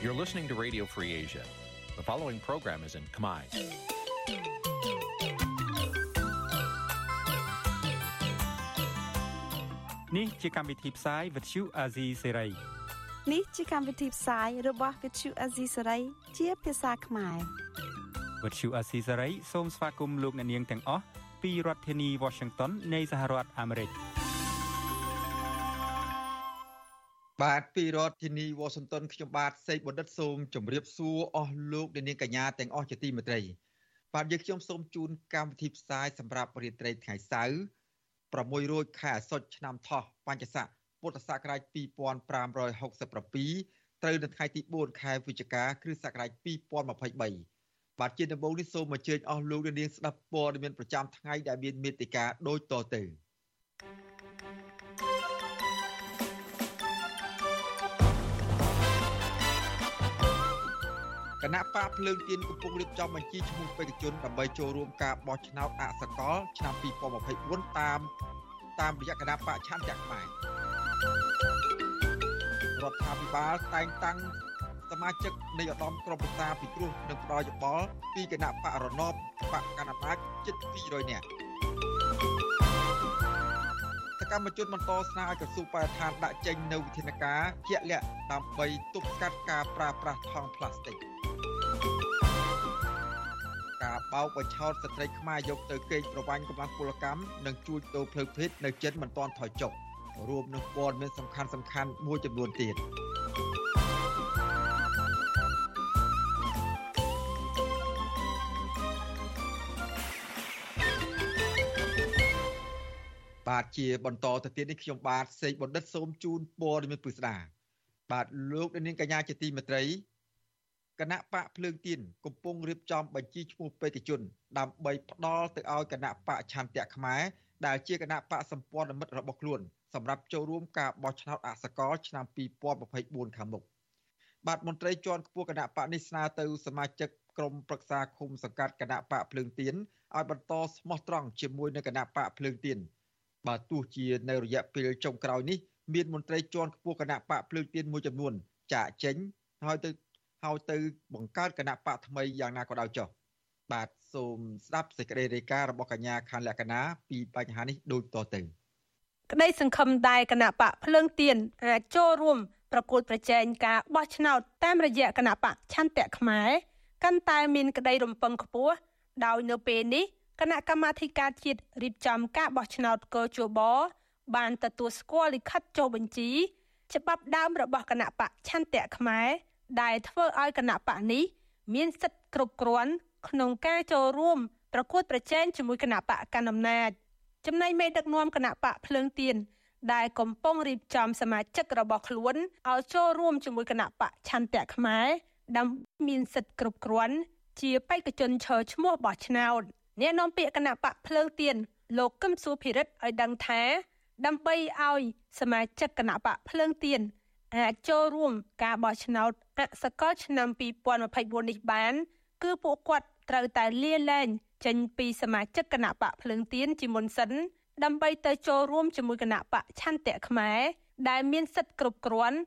You're listening to Radio Free Asia. The following program is in Khmer. នេះជាកម្មវិធីផ្សាយ Vuthu Azizi Serai នេះជាកម្មវិធីផ្សាយរបស់ Vuthu Azizi Serai ជាភាសាខ្មែរ Vuthu Azizi Serai សូមស្វាគមន៍លោកអ្នកនាងទាំងអស់ពីរដ្ឋធានី Washington នៃសហរដ្ឋអាមេរិក បាទពីរដ្ឋធានីវ៉ាស៊ីនតោនខ្ញុំបាទសេកបណ្ឌិតសូមជម្រាបសួរអស់លោកអ្នកនាងកញ្ញាទាំងអស់ជាទីមេត្រី បាទយើងខ្ញុំសូមជូនកម្មវិធីផ្សាយសម្រាប់រាត្រីថ្ងៃសៅរ៍6រោចខែអាសត់ឆ្នាំថោះបញ្ញស័កពុទ្ធសករាជ2567ត្រូវនៅថ្ងៃទី4ខែវិច្ឆិកាគ្រិស្តសករាជ2023បាទជាដំបូងនេះសូមអញ្ជើញអស់លោកអ្នកនាងស្ដាប់ព័ត៌មានប្រចាំថ្ងៃដែលមានមេត្តាដូចតទៅ ណៈបកភ្លើងទៀនកំពុងរៀបចំបញ្ជីឈ្មោះបេក្ខជនដើម្បីចូលរួមការបោះឆ្នោតអសកលឆ្នាំ2024តាមតាមរយៈគណៈបកឆន្ទៈខ្មែររដ្ឋាភិបាលតែងតាំងសមាជិកនៃឧត្តមក្រុមប្រឹក្សាពិគ្រោះនិងផ្ដល់យោបល់ពីគណៈបករណបបកកណ្ដាលអំណាចជិត200នាក់សកម្មជនបន្តស្នើឲ្យក្រសួងបរិស្ថានដាក់ចេញនូវវិធានការជាក់លាក់ដើម្បីទប់ស្កាត់ការប្រើប្រាស់ថង់ប្លាស្ទិក ការបោកបញ្ឆោតស្ត្រីខ្មែរយកទៅកេងប្រវ័ញ្ចកម្លាំងពលកម្មនិងជួញដូរផ្លូវភេទនៅចិនមិនទាន់ថយចុះរួមនឹងព័ត៌មានសំខាន់សំខាន់មួយចំនួនទៀតបាទជាបន្តទៅទៀតនេះខ្ញុំបាទសេកបណ្ឌិតសូមជូនព័ត៌មានពិស្ដាបាទលោកនាងកញ្ញាជាទីមេត្រី គណៈបកភ្លើងទៀនកំពុងរៀបចំបញ្ជីឈ្មោះបេក្ខជន ដើម្បីផ្ដល់ទៅឲ្យគណៈបកឆន្ទៈខ្មែរដែលជាគណៈបកសម្ព័ន្ធមិត្តរបស់ខ្លួនសម្រាប់ចូលរួមការបោះឆ្នោតអសកលឆ្នាំ2024ខាងមុខបាទមន្ត្រីជាន់ខ្ពស់គណៈបកនេះស្នើទៅសមាជិកក្រុមប្រឹក្សាឃុំសង្កាត់គណៈបកភ្លើងទៀនឲ្យបន្តស្មោះត្រង់ជាមួយនឹងគណៈបកភ្លើងទៀនបើទោះជានៅរយៈពេលចុងក្រោយនេះមានមន្ត្រីជាន់ខ្ពស់គណៈបកភ្លើងទៀនមួយចំនួនចាក់ចេញហើយទៅ ហើយទៅបង្កើតគណៈបកថ្មីយ៉ាងណាក៏ដោយចុះបាទសូមស្ដាប់សេចក្តីរាយការណ៍របស់កញ្ញាខានលក្ខណាពីបញ្ហានេះដូចតទៅក្តីសង្ឃឹមដែលគណៈបកភ្លើងទៀនអាចចូលរួមប្រកួតប្រជែងការបោះឆ្នោតតាមរយៈគណៈបកឆន្ទៈខ្មែរកាន់តែមានក្តីរំពឹងខ្ពស់ដោយនៅពេលនេះគណៈកម្មាធិការជាតិរៀបចំការបោះឆ្នោតកោជបបានទទួលស្គាល់លិខិតចុះបញ្ជី ច្បាប់ដើមរបស់គណៈបកឆន្ទៈខ្មែរ ដែលធ្វើឲ្យគណៈបកនេះមានសិទ្ធិគ្រប់គ្រាន់ក្នុងការចូលរួមប្រកួតប្រជែងជាមួយគណៈបកកណ្ដាលអំណាចចំណែកមេដឹកនាំគណៈបកភ្លើងទៀនដែលកំពុងរៀបចំសមាជិករបស់ខ្លួនឲ្យចូលរួមជាមួយគណៈបកឆន្ទៈខ្មែរដើម្បីមានសិទ្ធិគ្រប់គ្រាន់ជាបេក្ខជនឈរឈ្មោះបោះឆ្នោតអ្នកនាំពាក្យគណៈបកភ្លើងទៀនលោកកឹមសុភិរិទ្ធឲ្យដឹងថា ដើម្បីឲ្យសមាជិកគណៈបកភ្លើងទៀន អាចចូលរួមការបោះឆ្នោតអសកលឆ្នាំ2024នេះបាន គឺពួកគាត់ត្រូវតែលាលែងចេញពីសមាជិកគណៈបកភ្លើងទៀនជាមុនសិន ដើម្បីទៅចូលរួមជាមួយគណៈបកឆន្ទៈខ្មែរដែលមានសិទ្ធិគ្រប់គ្រាន់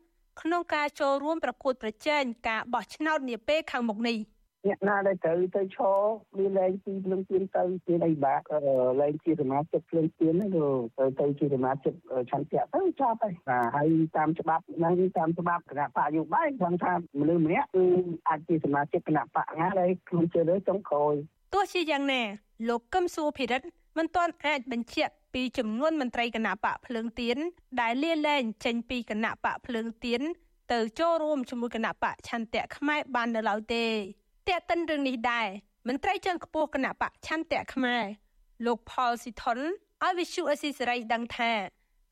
ក្នុងការចូលរួមប្រកួតប្រជែងការបោះឆ្នោតនាពេលខាងមុខនេះ។ អ្នកណាដែលត្រូវទៅឈរមានលែងពីភ្លើងទៀនទៅជាអីបាក់លែងជាសមាជិកភ្លើងទៀនហ្នឹងទៅទៅជាសមាជិកឆន្ទៈទៅចប់ហើយបាទហើយតាមច្បាប់ហ្នឹងតាមច្បាប់គណៈបកយោបាយគាត់ថាមនុស្សម្នាក់គឺអាចជាសមាជិកគណៈបកណាដែលខ្លួនជឿលើចុងក្រោយទោះជាយ៉ាងណាលោកកឹមសុភិរិទ្ធមិនទាន់អាចបញ្ជាក់ពីចំនួនមន្ត្រីគណៈបកភ្លើងទៀនដែលលាលែងចេញពីគណៈបកភ្លើងទៀនទៅចូលរួមជាមួយគណៈបកឆន្ទៈខ្មែរបាននៅឡើយទេ តែកតិនរឿងនេះដែរមន្ត្រីជាន់ខ្ពស់គណៈបកឆន្ទៈខ្មែរលោកផលស៊ីថុនឲ្យវិសុអេស៊ីសេរីដឹងថា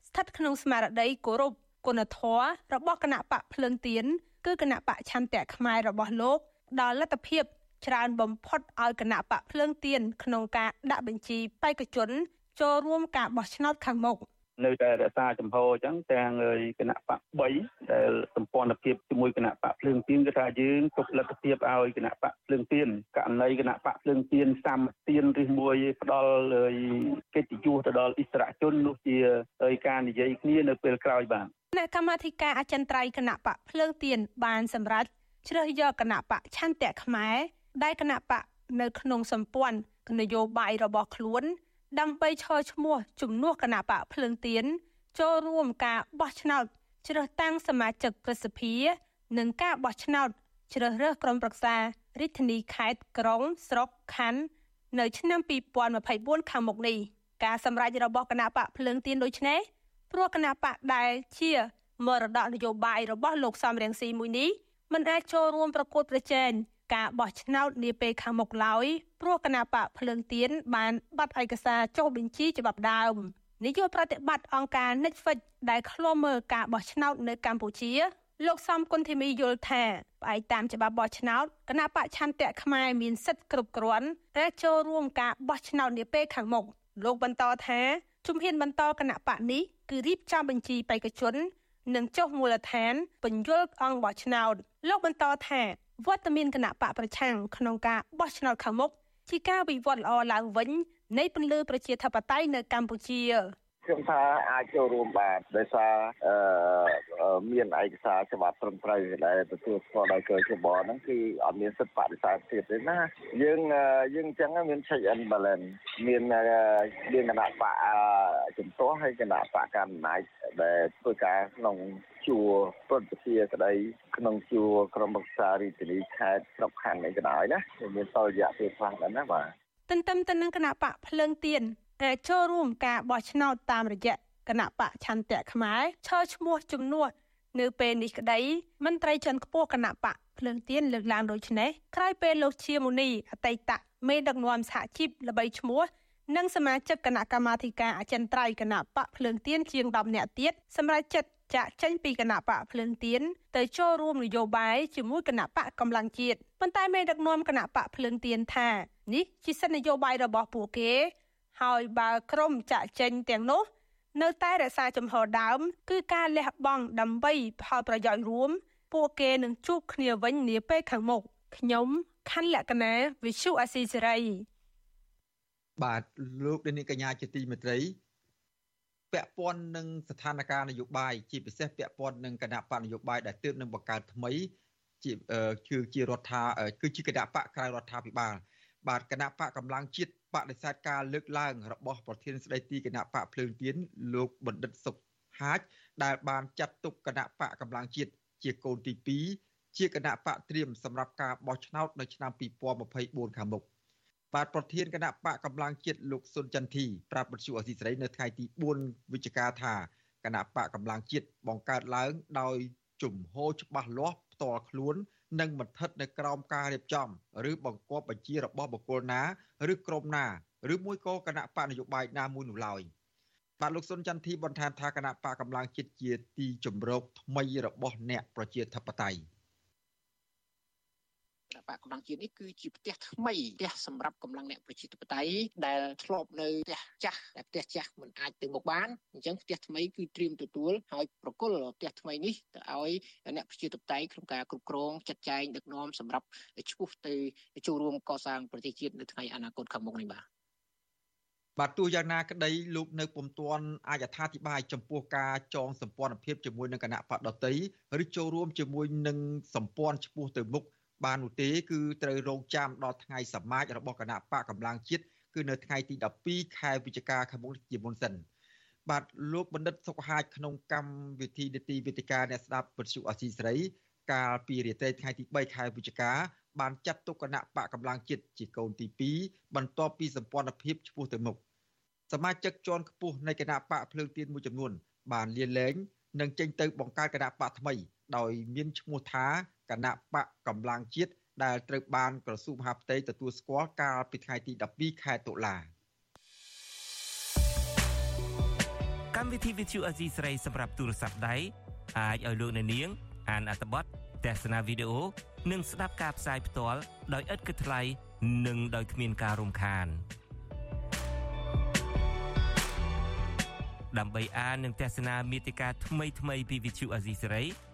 ស្ថិតក្នុងស្មារតីគោរពគុណធម៌របស់គណៈបកភ្លើងទៀនគឺគណៈបកឆន្ទៈខ្មែររបស់លោកដល់លទ្ធភាពច្រើនបំផុតឲ្យគណៈបកភ្លើងទៀនក្នុងការដាក់បញ្ជីបេក្ខជន ចូលរួមការបោះឆ្នោតខាងមុខ។ នៅតែរក្សាចំហអញ្ចឹងទាំងគណៈបក3ដែលសម្ព័ន្ធភាពជាមួយគណៈបកភ្លើងទៀនគឺថាយើងទុកលទ្ធភាពឲ្យគណៈបកភ្លើងទៀនករណីគណៈបកភ្លើងទៀនសាមទៀនឬមួយផ្ដល់កិត្តិយសទៅដល់អិសរាជជននោះជាការនិយាយគ្នានៅពេលក្រោយបាទគណៈកម្មាធិការអចិន្ត្រៃយ៍គណៈបកភ្លើងទៀនបានសម្រេចជ្រើសយកគណៈបកឆន្ទៈខ្មែរដែលគណៈបកនៅក្នុងសម្ព័ន្ធនយោបាយរបស់ខ្លួន ដើម្បីឈរឈ្មោះជំនួសគណៈបកភ្លើងទៀនចូលរួមការបោះឆ្នោតជ្រើសតាំងសមាជិកប្រសិទ្ធិនិងការបោះឆ្នោតជ្រើសរើសក្រុមប្រឹក្សារាជធានីខេត្តក្រុងស្រុកខណ្ឌនៅឆ្នាំ2024ខាងមុខនេះការសម្រេចរបស់គណៈបកភ្លើងទៀនដូចនេះព្រោះគណៈបកដែលជាមរតកនយោបាយរបស់លោកសំរៀងស៊ីមួយនេះមិនអាចចូលរួមប្រកួតប្រជែង ការបោះឆ្នោតនាពេលខាងមុខឡើយព្រោះគណៈបកភ្លើងទៀនបានបាត់ឯកសារចុះបញ្ជីច្បាប់ដើមនាយកប្រតិបត្តិអង្គការ Netflix ដែលឃ្លាំមើលការបោះឆ្នោតនៅកម្ពុជាលោកសំគុណធីមីយល់ថាផ្អែកតាមច្បាប់បោះឆ្នោតគណៈបច្ឆន្ទៈខ្មែរមានសិទ្ធិគ្រប់គ្រាន់តែចូលរួមការបោះឆ្នោតនាពេលខាងមុខលោកបន្តថាជំហានបន្តគណៈបកនេះគឺរៀបចំបញ្ជីបេក្ខជន និងចុះមូលដ្ឋានបញ្យលអង្គបោះឆ្នោតលោកបន្តថា វត្តមានគណៈបកប្រឆាំងក្នុងការបោះឆ្នោតខាងមុខជាការវិវត្តល្អឡើងវិញនៃពន្លឺប្រជាធិបតេយ្យនៅកម្ពុជា ខ្ញុំថាអាចចូលរួមបានដោយសារអឺមានឯកសារច្បាប់ត្រឹមត្រូវដែលទទួលស្គាល់ដោយកជបហ្នឹងគឺអត់មានសិទ្ធិបដិសេធទៀតទេណាយើងយើងអញ្ចឹងមាន check and balance មានមានគណៈបកជំទាស់ហើយគណៈបកកាន់អំណាចដែលធ្វើការក្នុងជួរប្រតិភិក្តីក្នុងជួរក្រុមប្រឹក្សារាជធានីខេត្តស្រុកខណ្ឌអីក៏ដោយណាមានតលរយៈពេលខ្លះដែរណាបាទទន្ទឹមទៅនឹងគណៈបកភ្លើងទៀន ដែលចូលរួមការបោះឆ្នោតតាមរយៈគណៈបកឆន្ទៈខ្មែរឈរឈ្មោះជំនួសនៅពេលនេះក្តីមន្ត្រីជាន់ខ្ពស់គណៈបកភ្លើងទៀនលើកឡើងដូចនេះក្រោយពេលលោកជាមូនីអតីតមេដឹកនាំសហជីពល្បីឈ្មោះនិងសមាជិកគណៈកម្មាធិការអចិន្ត្រៃយ៍គណៈបកភ្លើងទៀនជាង10នាក់ទៀតសម្រាប់ចិត្តចាក់ចេញពីគណៈបកភ្លើងទៀនទៅចូលរួមនយោបាយជាមួយគណៈបកកម្លាំងជាតិប៉ុន្តែមេដឹកនាំគណៈបកភ្លើងទៀនថានេះជាសិទ្ធិនយោបាយរបស់ពួកគេ ហើយបើក្រុមចាក់ចេញទាំងនោះ នៅតែរក្សាចំហដើម គឺការលះបង់ដើម្បីផលប្រយោជន៍រួម ពួកគេនឹងជួបគ្នាវិញនាពេលខាងមុខខ្ញុំខណ្ឌលក្ខណាវិសុអាស៊ីសេរីបាទលោកនាងកញ្ញាជាទីមេត្រីពាក់ព័ន្ធនឹងស្ថានភាពនយោបាយជាពិសេសពាក់ព័ន្ធនឹងគណៈបកនយោបាយដែលទើបនឹងបង្កើតថ្មីជាគឺជារដ្ឋាគឺជាគណៈបកក្រៅរដ្ឋាភិបាលបាទគណៈបកកម្លាំងជាតិ បដិសេធការលើកឡើងរបស់ប្រធានស្ដីទីគណៈបកភ្លើងទៀនលោកបណ្ឌិតសុខហាជដែលបានចាត់ទុកគណៈបកកម្លាំងជាតិជាកូនទី2ជាគណៈបកត្រៀមសម្រាប់ការបោះឆ្នោតនៅឆ្នាំ2024ខាងមុខបាទប្រធានគណៈបកកម្លាំងជាតិលោកសុនចន្ទធីប្រាប់បទសុអសីសេរីនៅថ្ងៃទី4វិច្ឆិកាថាគណៈបកកម្លាំងជាតិបង្កើតឡើងដោយជំហរច្បាស់លាស់ផ្ទាល់ខ្លួន និងមិនស្ថិតនៅក្រោមការរៀបចំឬបង្គាប់បញ្ជារបស់បុគ្គលណាឬក្រុមណាឬមួយក៏គណៈបកនយោបាយណាមួយនោះឡើយបាទលោកសុនចន្ទធីបន្ថែមថាគណៈបកកម្លាំងជាតិជាទីជំរកថ្មីរបស់អ្នកប្រជាធិបតេយ្យ គណៈបកកម្លាំងជាតិនេះគឺជាផ្ទះថ្មីផ្ទះសម្រាប់កម្លាំងអ្នកប្រជាធិបតេយ្យដែលធ្លាប់នៅផ្ទះចាស់តែផ្ទះចាស់មិនអាចទៅមុខបានអញ្ចឹងផ្ទះថ្មីគឺត្រៀមទទួលហើយប្រគល់ផ្ទះថ្មីនេះទៅឲ្យអ្នកប្រជាធិបតេយ្យក្នុងការគ្រប់គ្រងចាត់ចែងដឹកនាំសម្រាប់ឈ្មោះទៅចូលរួមកសាងប្រទេសជាតិនៅថ្ងៃអនាគតខាងមុខនេះបាទបាទទោះយ៉ាងណាក្តីលោកនៅពុំទាន់អាចអត្ថាធិប្បាយចំពោះការចងសម្ព័ន្ធភាពជាមួយនឹងគណៈបកដតីឬចូលរួមជាមួយនឹងសម្ព័ន្ធឈ្មោះទៅមុខ បាននោះទេគឺត្រូវរងចាំដល់ថ្ងៃសមាជរបស់គណៈបកកម្លាំងជាតិគឺនៅថ្ងៃទី12ខែវិច្ឆិកាខាងមុខជាមុនសិនបាទលោកបណ្ឌិតសុខហាជក្នុងកម្មវិធីនីតិវិទ្យាអ្នកស្ដាប់វិទ្យុអសីសេរីកាលពីរាត្រីថ្ងៃទី3ខែវិច្ឆិកាបានចាត់ទុកគណៈបកកម្លាំងជាតិជាកូនទី2បន្ទាប់ពីសម្ព័ន្ធភាពឆ្ពោះទៅមុខសមាជិកជាន់ខ្ពស់នៃគណៈបកភ្លើងទៀនមួយចំនួនបានលាលែងនិងចេញទៅបង្កើតគណៈបកថ្មី ដោយមានឈ្មោះថា គណៈបកកម្លាំងជាតិដែលត្រូវបានក្រសួងមហាផ្ទៃទទួលស្គាល់កាលពីថ្ងៃទី12ខែតុលាកម្មវិធី Vithu Azizi ស្រីសម្រាប់ទូរស័ព្ទដៃអាចឲ្យលោកអ្នកនាង អានអត្ថបទទស្សនាវីដេអូនិងស្ដាប់ការផ្សាយផ្ទាល់ដោយឥតគិតថ្លៃនិងដោយគ្មានការរំខានដើម្បីអាននិងទស្សនាមេតិការថ្មីៗពី Vithu Azizi ស្រី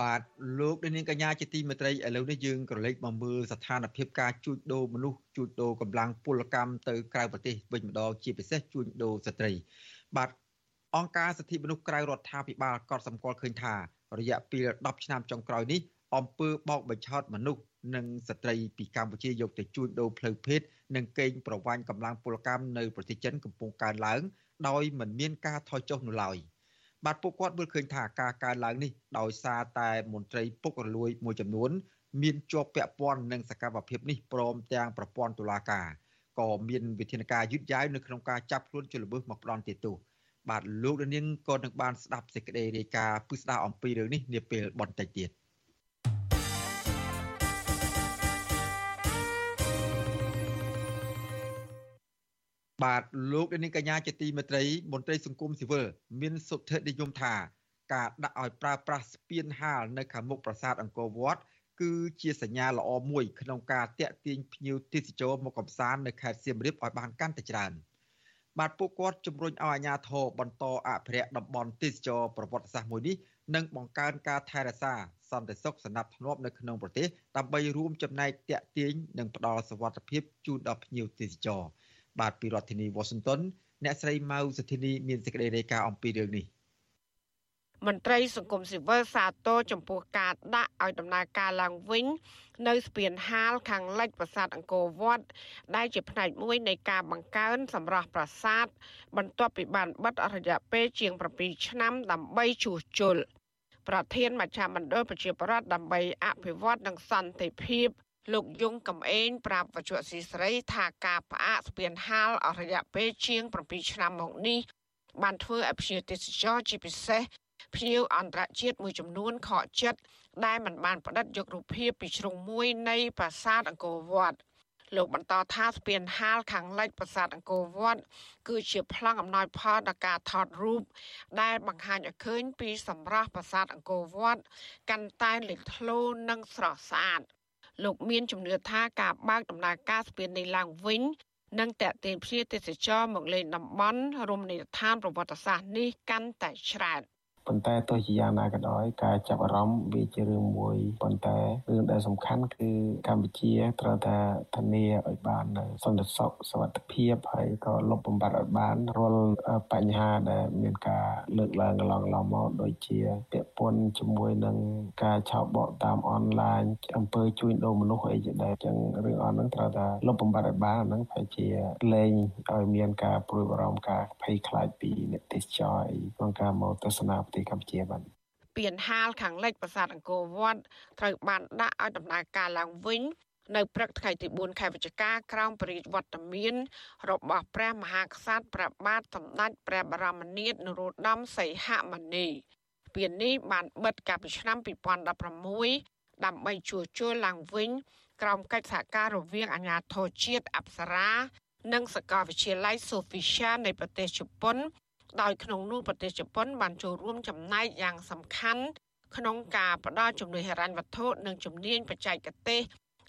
បាទលោកនាងកញ្ញាជាទីមេត្រីឥឡូវនេះយើងក៏លេចមកមើលស្ថានភាពការជួញដូរមនុស្សជួញដូរកម្លាំងពលកម្មទៅក្រៅប្រទេសវិញម្ដងជាពិសេសជួញដូរស្ត្រី បាទអង្គការសិទ្ធិមនុស្សក្រៅរដ្ឋាភិបាលក៏សម្គាល់ឃើញថា រយៈពេល10ឆ្នាំចុងក្រោយនេះអំពើបោកបញ្ឆោតមនុស្សនិងស្ត្រីពីកម្ពុជាយកទៅជួញដូរផ្លូវភេទនិងកេងប្រវ័ញ្ចកម្លាំងពលកម្មនៅប្រទេសចិនកំពុងកើនឡើងដោយមិនមានការថយចុះនោះឡើយ។ បាទពួកគាត់មើលឃើញថាការកើនឡើងនេះដោយសារតែមន្ត្រីពុករលួយមួយចំនួន មានជាប់ពាក់ព័ន្ធនឹងសកម្មភាពនេះព្រមទាំងប្រព័ន្ធតុលាការក៏មានវិធានការយឺតយ៉ាវនៅក្នុងការចាប់ខ្លួនជនល្មើសមកផ្ដន់ទោសបាទលោកនាងក៏នឹងបានស្ដាប់សេចក្តីរាយការណ៍ពិស្ដារអំពីរឿងនេះនាពេលបន្តិចទៀត បាទលោកនាងកញ្ញាជាទីមេត្រីមន្ត្រីសង្គមស៊ីវិលមានសុទ្ធិនិយមថាការដាក់ឲ្យប្រើប្រាស់ស្ពានហាលនៅខាងមុខប្រាសាទអង្គរវត្តគឺជាសញ្ញាល្អមួយក្នុងការតាក់ទាញភ្ញៀវទេសចរមកកំសាន្តនៅខេត្តសៀមរាបឲ្យបានកាន់តែច្រើនបាទពួកគាត់ជំរុញឲ្យអាជ្ញាធរបន្តអភិរក្សតំបន់ទេសចរប្រវត្តិសាស្ត្រមួយនេះនិងបង្កើនការថែរក្សាសន្តិសុខសណ្ដាប់ធ្នាប់នៅក្នុងប្រទេសដើម្បីរួមចំណែកតាក់ទាញនិងផ្ដល់សុវត្ថិភាពជូនដល់ភ្ញៀវទេសចរ បាទពីរដ្ឋធានី Washington អ្នកស្រីម៉ៅសុធីនីមានសេចក្តីរាយការណ៍អំពីរឿងនេះមន្ត្រីសង្គមស៊ីវិលសាទរចំពោះការដាក់ឲ្យដំណើរការឡើងវិញ នៅស្ពានហាលខាងលិចប្រាសាទអង្គរវត្ត ដែលជាផ្នែកមួយនៃការបង្កើនសម្រស់ប្រាសាទបន្ទាប់ពីបានបិទរយៈពេលជាង7ឆ្នាំដើម្បីជួសជុលប្រធានមជ្ឈមណ្ឌលប្រជាប្រដ្ឋដើម្បីអភិវឌ្ឍនិងសន្តិភាព លោកយងកំឯងប្រាប់វជ្ជៈស៊ីស្រី ថាការផ្អាកស្ពានហាលអស់រយៈពេលជាង7ឆ្នាំមកនេះបានធ្វើឲ្យភ្ញៀវទេសចរជាពិសេសភ្ញៀវអន្តរជាតិមួយចំនួនខកចិត្តដែលមិនបានផ្តិតយករូបភាពពីជ្រុងមួយនៃប្រាសាទអង្គរវត្តលោកបន្តថាស្ពានហាលខាងលិចប្រាសាទអង្គរវត្តគឺជាប្លង់អំណោយផលដល់ការថតរូបដែលបង្ហាញឲ្យឃើញពីសម្រស់ប្រាសាទអង្គរវត្តកាន់តែលេចធ្លោនិងស្រស់ស្អាត លោកមានជំនឿថាការបើកដំណើរការស្ពាននេះឡើងវិញនឹងតេទៀនភ្ញៀវទេសចរមកលេងតំបន់រមណីយដ្ឋានប្រវត្តិសាស្ត្រនេះកាន់តែច្រើន។ ប៉ុន្តែទោះជាយ៉ាងណាក៏ដោយការចាប់អារម្មណ៍វាជារឿងមួយប៉ុន្តែរឿងដែលសំខាន់គឺកម្ពុជាត្រូវតែធានាឲ្យបានសន្តិសុខសុវត្ថិភាពហើយក៏លុបបំបាត់ឲ្យបានរាល់បញ្ហាដែលមានការលើកឡើងកន្លងឡងមកដូចជាពាក់ព័ន្ធជាមួយនឹងការឆោបបកតាមអនឡាញអំពើជួញដូរមនុស្សអីជាដែរអញ្ចឹងរឿងអនហ្នឹងត្រូវតែលុបបំបាត់ឲ្យបានហ្នឹងប្រហែលជាលែងឲ្យមានការព្រួយបារម្ភការភ័យខ្លាចពីអ្នកទេសចរក្នុងការមកទស្សនាប្រទេសកម្ពុជាបាទពៀនហាលខាងលិចប្រាសាទអង្គរវត្តត្រូវបានដាក់ឲ្យដំណើរការឡើងវិញនៅព្រឹកថ្ងៃទី4ខែវិច្ឆិកាក្រោមព្រះរាជវត្តមាន របស់ព្រះមហាក្សត្រព្រះបាទសម្ដេចព្រះបរមនាថនរោត្តមសីហមុនីពៀននេះបានបិទកាលពីឆ្នាំ2016ដើម្បីជួសជុលឡើងវិញ ក្រោមកិច្ចសហការរវាងអាជ្ញាធរជាតិអប្សរា និងសាកលវិទ្យាល័យ Sofia នៃប្រទេសជប៉ុន ដោយក្នុងនោះប្រទេសជប៉ុនបានចូលរួមចំណែកយ៉ាងសំខាន់ក្នុងការផ្ដល់ជំនួយហិរញ្ញវត្ថុនិងជំនាញបច្ចេកទេស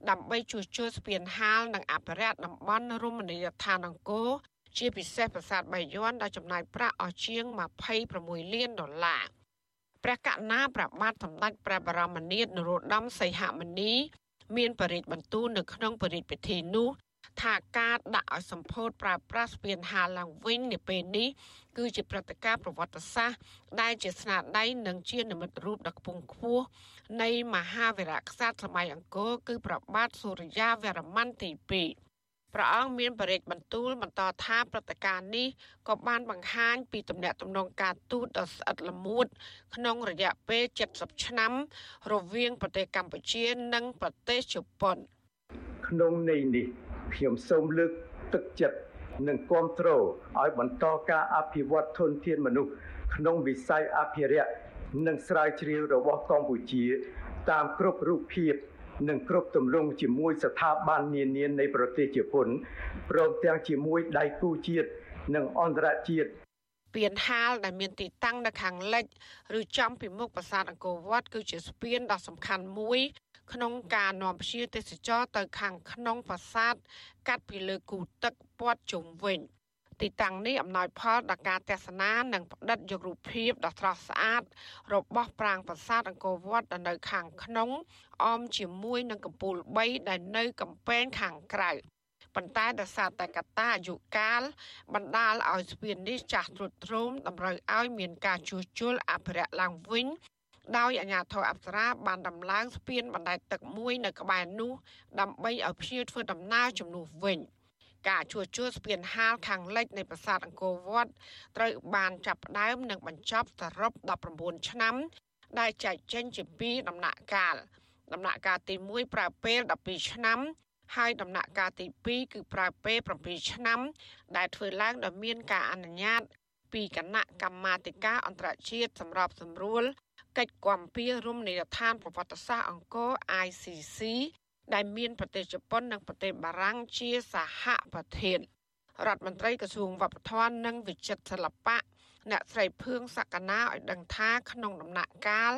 ដើម្បីជួសជុលស្ពានហាលនិងអភិរក្សតំបន់រមណីយដ្ឋានអង្គរជាពិសេសប្រាសាទបាយ័នដែលចំណាយប្រាក់អស់ជាង26លានដុល្លារព្រះករុណាព្រះបាទសម្ដេចព្រះបរមនាថនរោត្តមសីហមុនីមានបរិយាបន្ទូលនៅក្នុងបរិយាពិធីនោះ ថាការដាក់ឲ្យសម្ពោធប្រើប្រាស់ស្ពានហាលឡើងវិញនៅពេលនេះគឺជាព្រឹត្តិការណ៍ប្រវត្តិសាស្ត្រដែលជាស្នាដៃនិងជានិមិត្តរូបដ៏ខ្ពង់ខ្ពស់នៃមហាវីរក្សត្រសម័យអង្គរគឺព្រះបាទសូរ្យាវរ្ម័នទី2ព្រះអង្គមានបរិយាបន្ទូលបន្តថាព្រឹត្តិការណ៍នេះក៏បានបង្ហាញពីទំនាក់ទំនងការទូតដ៏ស្អិតល្មួតក្នុងរយៈពេល70ឆ្នាំ រវាងប្រទេសកម្ពុជានិងប្រទេសជប៉ុនក្នុងន័យនេះ ខ្ញុំសូមលើកទឹកចិត្តនិងគ្រប់គ្រងឲ្យបន្តការអភិវឌ្ឍធនធានមនុស្សក្នុងវិស័យអភិរក្សនិងស្រាវជ្រាវរបស់កម្ពុជា តាមគ្រប់រូបភាពនិងគ្រប់ទម្រង់ជាមួយស្ថាប័ននានានៃប្រទេសជប៉ុនព្រមទាំងជាមួយដៃគូជាតិនិងអន្តរជាតិពានហាលដែលមានទីតាំងនៅខាងលិច ឬចំពីមុខប្រាសាទអង្គរវត្តគឺជាស្ពានដ៏សំខាន់មួយ ក្នុងការនាំភ្ញៀវទេសចរទៅខាងក្នុងប្រាសាទកាត់ពីលើគូទឹកព័ទ្ធជុំវិញទីតាំងនេះអំណោយផលដល់ការទស្សនានិងផ្ដិតយករូបភាពដ៏ស្រស់ស្អាតរបស់ប្រាង្គប្រាសាទអង្គរវត្តនៅខាងក្នុងអមជាមួយនឹងកំពូល3ដែលនៅកំពែងខាងក្រៅប៉ុន្តែដោយសារតែកត្តាអាយុកាលបណ្ដាលឲ្យស្ពាននេះចាស់ទ្រុឌទ្រោមតម្រូវឲ្យមានការជួសជុលអភិរក្សឡើងវិញ ដោយអាជ្ញាធរអប្សរាបានដំឡើងស្ពានបណ្ដែតទឹកមួយនៅក្បែរនោះដើម្បីឲ្យភ្ញៀវធ្វើដំណើរជំនួសវិញ។ការជួសជុលស្ពានហាលខាងលិចនៃប្រាសាទអង្គរវត្តត្រូវបានចាប់ផ្ដើមនិងបញ្ចប់សរុប19ឆ្នាំ ដែលចែកចេញជាពីរដំណាក់កាល ដំណាក់កាលទី1ប្រើពេល12ឆ្នាំ ហើយដំណាក់កាលទី2គឺប្រើពេល7ឆ្នាំ ដែលធ្វើឡើងដោយមានការអនុញ្ញាត ពីគណៈកម្មាធិការអន្តរជាតិសម្របសម្រួល កិច្ចគាំពៀរំនីយដ្ឋានប្រវត្តិសាស្ត្រអង្គរ ICC ដែលមានប្រទេសជប៉ុននិងប្រទេសបារាំងជាសហប្រធានរដ្ឋមន្ត្រីក្រសួងវប្បធម៌និងវិចិត្រសិល្បៈអ្នកស្រីភឿងសក្កណាឲ្យដឹងថាក្នុងដំណាក់កាល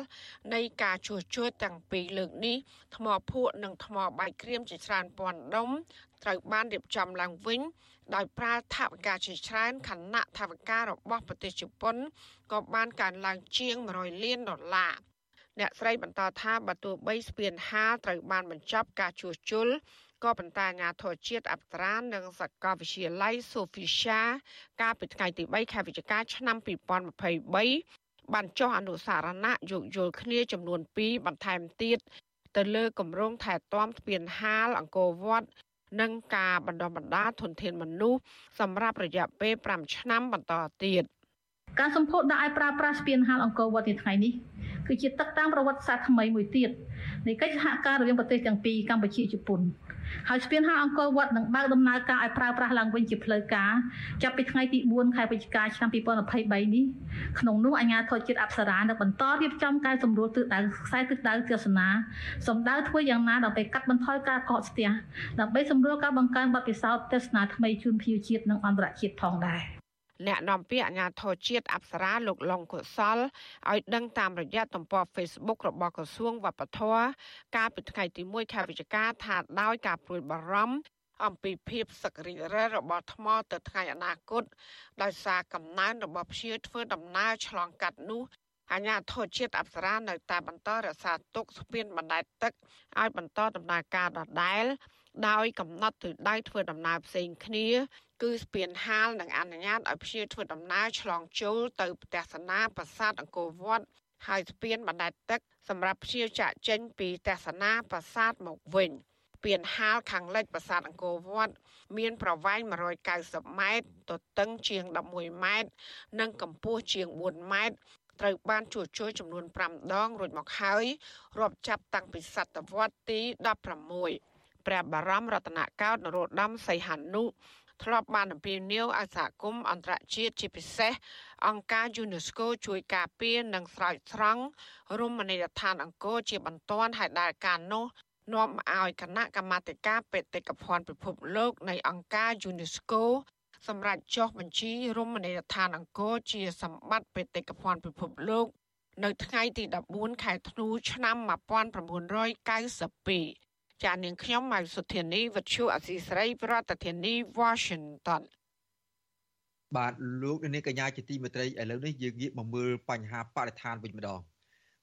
នៃការជួសជុលទាំងពីរលើកនេះថ្មភក់និងថ្មបាយក្រៀមជាច្រើនពាន់ដុំ ត្រូវបានរៀបចំឡើងវិញដោយប្រើថវិកាជាច្រើនខណៈថវិការបស់ប្រទេសជប៉ុនក៏បានកើនឡើងជាង100លានដុល្លារអ្នកស្រីបន្តថាបើទោះបីស្ពានហាលត្រូវបានបញ្ចប់ការជួសជុលក៏ប៉ុន្តែអាជ្ញាធរជាតិអប្សរានិងសាកលវិទ្យាល័យ Sofia កាលពីថ្ងៃទី3ខែវិច្ឆិកាឆ្នាំ2023បានចុះអនុសារណៈយោគយល់គ្នាចំនួន2បន្ថែមទៀតទៅលើគម្រោងថែទាំស្ពានហាលអង្គរវត្ត និងការបណ្ដុះបណ្ដាលធនធានមនុស្សសម្រាប់រយៈពេល5ឆ្នាំបន្តទៀតការសម្ពោធដាក់ឲ្យប្រើប្រាស់ស្ពានហាលអង្គរវត្តនាថ្ងៃនេះគឺជាទឹកតាមប្រវត្តិសាស្ត្រថ្មីមួយទៀតនៃកិច្ចសហការរវាងប្រទេសទាំងពីរកម្ពុជាជប៉ុន ហើយស្ពានហាលអង្គរវត្តនឹងបើកដំណើរការឲ្យប្រើប្រាស់ឡើងវិញជាផ្លូវការចាប់ពីថ្ងៃទី4ខែវិច្ឆិកាឆ្នាំ2023នេះក្នុងនោះអាជ្ញាធរជាតិអប្សរានឹងបន្តរៀបចំការសម្រួលទិសដៅខ្សែទិសដៅទស្សនាសម្ដៅធ្វើយ៉ាងណាដើម្បីកាត់បន្ថយការកកស្ទះដើម្បីសម្រួលការបង្កើនបទពិសោធន៍ទស្សនាថ្មីជូនភ្ញៀវជាតិនិងអន្តរជាតិផងដែរ។ អ្នកនាំពាក្យអាជ្ញាធរជាតិអប្សរាលោកឡុងកុសលឲ្យដឹងតាមរយៈទំព័រ Facebook របស់ក្រសួងវប្បធម៌កាលពីថ្ងៃទី1ខែវិច្ឆិកាថាដោយការព្រួយបារម្ភអំពីភាពសក្តិរិះរបស់ថ្មទៅថ្ងៃអនាគតដោយសារកំណើនរបស់ភ្ញៀវធ្វើដំណើរឆ្លងកាត់នោះអាញាធរជាតិអប្សរានៅតែបន្តរក្សាទុកស្ពានបណ្ដែតទឹកឲ្យបន្តដំណើរការដដែលដោយកំណត់ទិសដៅធ្វើដំណើរផ្សេងគ្នា គឺស្ពានហាលនិងអនុញ្ញាតឲ្យភ្ញៀវធ្វើដំណើរឆ្លងចូលទៅផ្ទះសនាប្រាសាទអង្គរវត្តហើយស្ពានបណ្ដែតទឹកសម្រាប់ភ្ញៀវចាក់ចេញពីទស្សនាប្រាសាទមកវិញស្ពានហាលខាងលិចប្រាសាទអង្គរវត្តមានប្រវែង190ម៉ែត្រទទឹងជាង11ម៉ែត្រនិងកម្ពស់ជាង4ម៉ែត្រត្រូវបានជួសជុលចំនួន5ដងរួចមកហើយរាប់ចាប់តាំងពីសតវត្សទី16ព្រះបរមរតនកោដ្ឋនរោត្តមសីហនុ ធ្លាប់បានអំពាវនាវឲ្យសហគមន៍អន្តរជាតិជាពិសេសអង្គការ UNESCO ជួយការពារនិងស្រោចស្រង់រមណីយដ្ឋានអង្គរជាបន្ទាន់ហើយដែលការនោះនាំឲ្យគណៈកម្មាធិការបេតិកភណ្ឌពិភពលោកនៃអង្គការ UNESCO សម្រាប់ចុះបញ្ជីរមណីយដ្ឋានអង្គរជាសម្បត្តិបេតិកភណ្ឌពិភពលោក នៅថ្ងៃទី14ខែធ្នូឆ្នាំ1992 ចានាងខ្ញុំម៉ៅសុធានីវិទ្យុអសីស្រី ប្រធានាធិបតី Washington បាទលោកនាងកញ្ញាជាទីមេត្រីឥឡូវនេះយើងងាកមកមើលបញ្ហាបរិស្ថានវិញម្ដង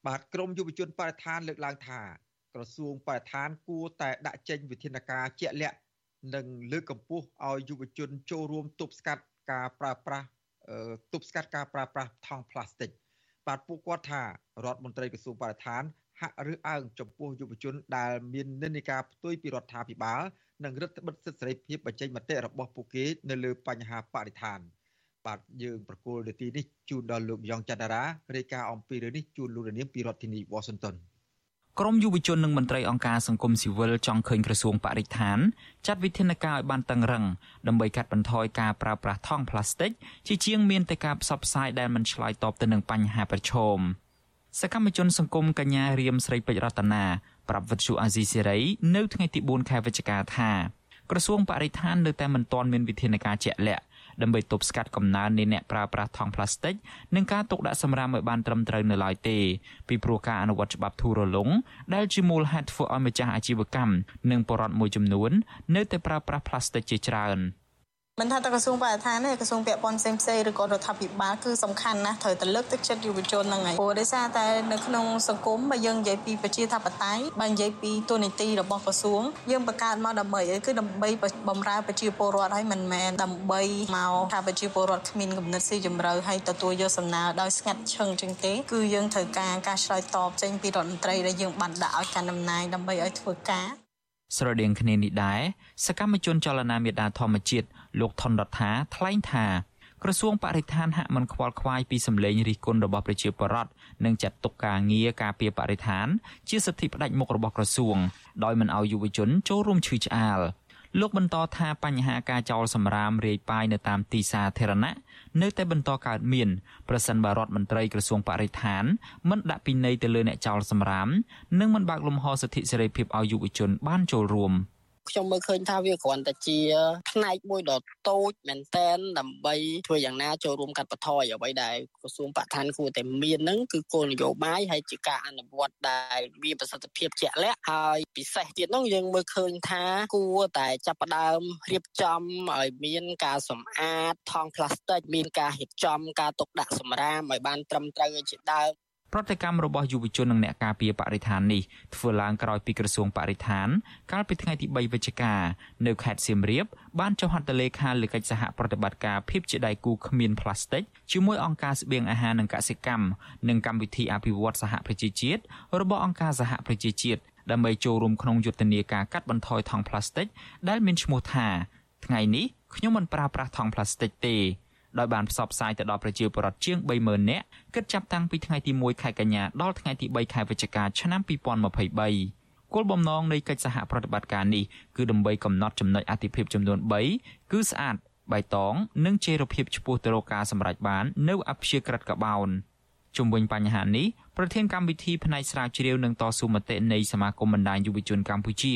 បាទក្រមយុវជនបរិស្ថានលើកឡើងថា ក្រសួងបរិស្ថានគួរតែដាក់ចេញវិធានការជាក់លាក់និងលើកកម្ពស់ឲ្យយុវជនចូលរួមទប់ស្កាត់ការប្រើប្រាស់ទប់ស្កាត់ការប្រើប្រាស់ថង់ប្លាស្ទិកបាទពួកគាត់ថារដ្ឋមន្ត្រីក្រសួងបរិស្ថាន ហាក់រើសអើងចំពោះយុវជនដែលមាននិន្នាការផ្ទុយពីរដ្ឋាភិបាលនិងរដ្ឋបិទសិទ្ធិសេរីភាពបញ្ចេញមតិរបស់ពួកគេនៅលើបញ្ហាបរិស្ថាន បាទយើងប្រកូលនាទីនេះជូនដល់លោកយ៉ងច័ន្ទរារាយការណ៍អំពីរឿងនេះជូនលោកនាងពីរដ្ឋធានី Washington ក្រមយុវជននិងមន្ត្រីអង្គការសង្គមស៊ីវិលចង់ឃើញក្រសួងបរិស្ថានចាត់វិធានការឲ្យបានតឹងរឹងដើម្បីកាត់បន្ថយការប្រើប្រាស់ថង់ប្លាស្ទិកជាជាងមានតែការផ្សព្វផ្សាយដែលមិនឆ្លើយតបទៅនឹងបញ្ហាប្រឈម។ សកម្មជនសង្គមកញ្ញារៀមស្រីពេជ្ររតនាប្រាប់វិទ្យុអាស៊ីសេរីនៅថ្ងៃទី4ខែវិច្ឆិកាថាក្រសួងបរិស្ថាននៅតែមិនទាន់មានវិធានការជាក់លាក់ដើម្បីទប់ស្កាត់កំណើននៃអ្នកប្រើប្រាស់ថង់ប្លាស្ទិកនិងការទុកដាក់សម្រាមឲ្យបានត្រឹមត្រូវនៅឡើយទេពីព្រោះការអនុវត្តច្បាប់ធូររលុងដែលជាមូលហេតុធ្វើឲ្យម្ចាស់អាជីវកម្មនិងបរិវត្តមួយចំនួននៅតែប្រើប្រាស់ប្លាស្ទិកជាច្រើន។ មិនថាតែក្រសួងបរិស្ថានទេក្រសួងពាក់ព័ន្ធផ្សេងផ្សេងឬក៏រដ្ឋាភិបាលគឺសំខាន់ណាស់ត្រូវតែលើកទឹកចិត្តយុវជនហ្នឹងហើយព្រោះដោយសារតែនៅក្នុងសង្គមបើយើងនិយាយពីប្រជាធិបតេយ្យបើនិយាយពីទូនីតិរបស់ក្រសួងយើងបង្កើតមកដើម្បីអីគឺដើម្បីបំរើប្រជាពលរដ្ឋហើយមិនមែនដើម្បីមកថាប្រជាពលរដ្ឋគ្មានគំនិតស៊ីជម្រៅហើយទទួលយកសំណើដោយស្ងាត់ឈឹងចឹងទេគឺយើងត្រូវការការឆ្លើយតបចេញពីរដ្ឋមន្ត្រីដែលយើងបានដាក់ឲ្យកាន់តំណែងដើម្បីឲ្យធ្វើការ ស្រដៀងគ្នានេះដែរសកម្មជនចលនាមេដាធម្មជាតិលោកថនរដ្ឋាថ្លែងថាក្រសួងបរិស្ថានហាក់មិនខ្វល់ខ្វាយពីសម្លេងរិះគន់របស់ប្រជាពលរដ្ឋនិងចាត់ទុកការងារការពារបរិស្ថាន ជាសិទ្ធិផ្ដាច់មុខរបស់ក្រសួងដោយមិនអោយយុវជនចូលរួមឈឺឆ្អាល លោកបន្តថាបញ្ហាការចោលសម្រាមរាយប៉ាយនៅតាមទីសាធារណៈនៅតែបន្តកើតមានប្រសិនបើរដ្ឋមន្ត្រីក្រសួងបរិស្ថានមិនដាក់ពិន័យទៅលើអ្នកចោលសម្រាមនិងមិនបើកលំហសិទ្ធិសេរីភាពឲ្យយុវជនបានចូលរួម។ ខ្ញុំមើលឃើញថាវាគ្រាន់តែជាផ្នែកមួយដ៏តូចមែនតែនដើម្បីធ្វើយ៉ាងណាចូលរួមកាត់បន្ថយអ្វីដែលក្រសួងបរិស្ថានគួរតែមានហ្នឹងគឺគោលនយោបាយហើយជាការអនុវត្តដែលមានប្រសិទ្ធភាពជាក់លាក់ហើយពិសេសទៀតហ្នឹងយើងមើលឃើញថាគួរតែចាប់ផ្ដើមរៀបចំឲ្យមានការសម្អាតថង់ផ្លាស្ទិកមានការរៀបចំការទុកដាក់សម្រាមឲ្យបានត្រឹមត្រូវជាដើម ប្រតិកម្មរបស់យុវជននិងអ្នកការពារបរិស្ថាននេះធ្វើឡើងក្រោយពីក្រសួងបរិស្ថាន កាលពីថ្ងៃទី3វិច្ឆិកានៅខេត្តសៀមរាបបានចុះហត្ថលេខាលើកិច្ចសហប្រតិបត្តិការភាពជាដៃគូគ្មានផ្លាស្ទិកជាមួយអង្គការស្បៀងអាហារនិងកសិកម្មនិងកម្មវិធីអភិវឌ្ឍសហប្រជាជាតិរបស់អង្គការសហប្រជាជាតិដើម្បីចូលរួមក្នុងយុទ្ធនាការកាត់បន្ថយថង់ផ្លាស្ទិកដែលមានឈ្មោះថាថ្ងៃនេះខ្ញុំមិនប្រើប្រាស់ថង់ផ្លាស្ទិកទេ ដោយបានផ្សព្វផ្សាយទៅដល់ប្រជាពលរដ្ឋជាង30000នាក់គិតចាប់តាំងពីថ្ងៃទី1ខែកញ្ញាដល់ថ្ងៃទី3ខែវិច្ឆិកាឆ្នាំ2023គោលបំណងនៃកិច្ចសហប្រតិបត្តិការនេះគឺដើម្បីកំណត់ចំណុចអាទិភាពចំនួន3គឺស្អាតបៃតងនិងចីរភាពឆ្ពោះទៅរកការសម្រេចបាននៅអព្យាក្រឹតកបោនជុំវិញបញ្ហានេះប្រធានកម្មវិធីផ្នែកស្រាវជ្រាវនិងតស៊ូមតិនៃសមាគមបណ្ដាញយុវជនកម្ពុជា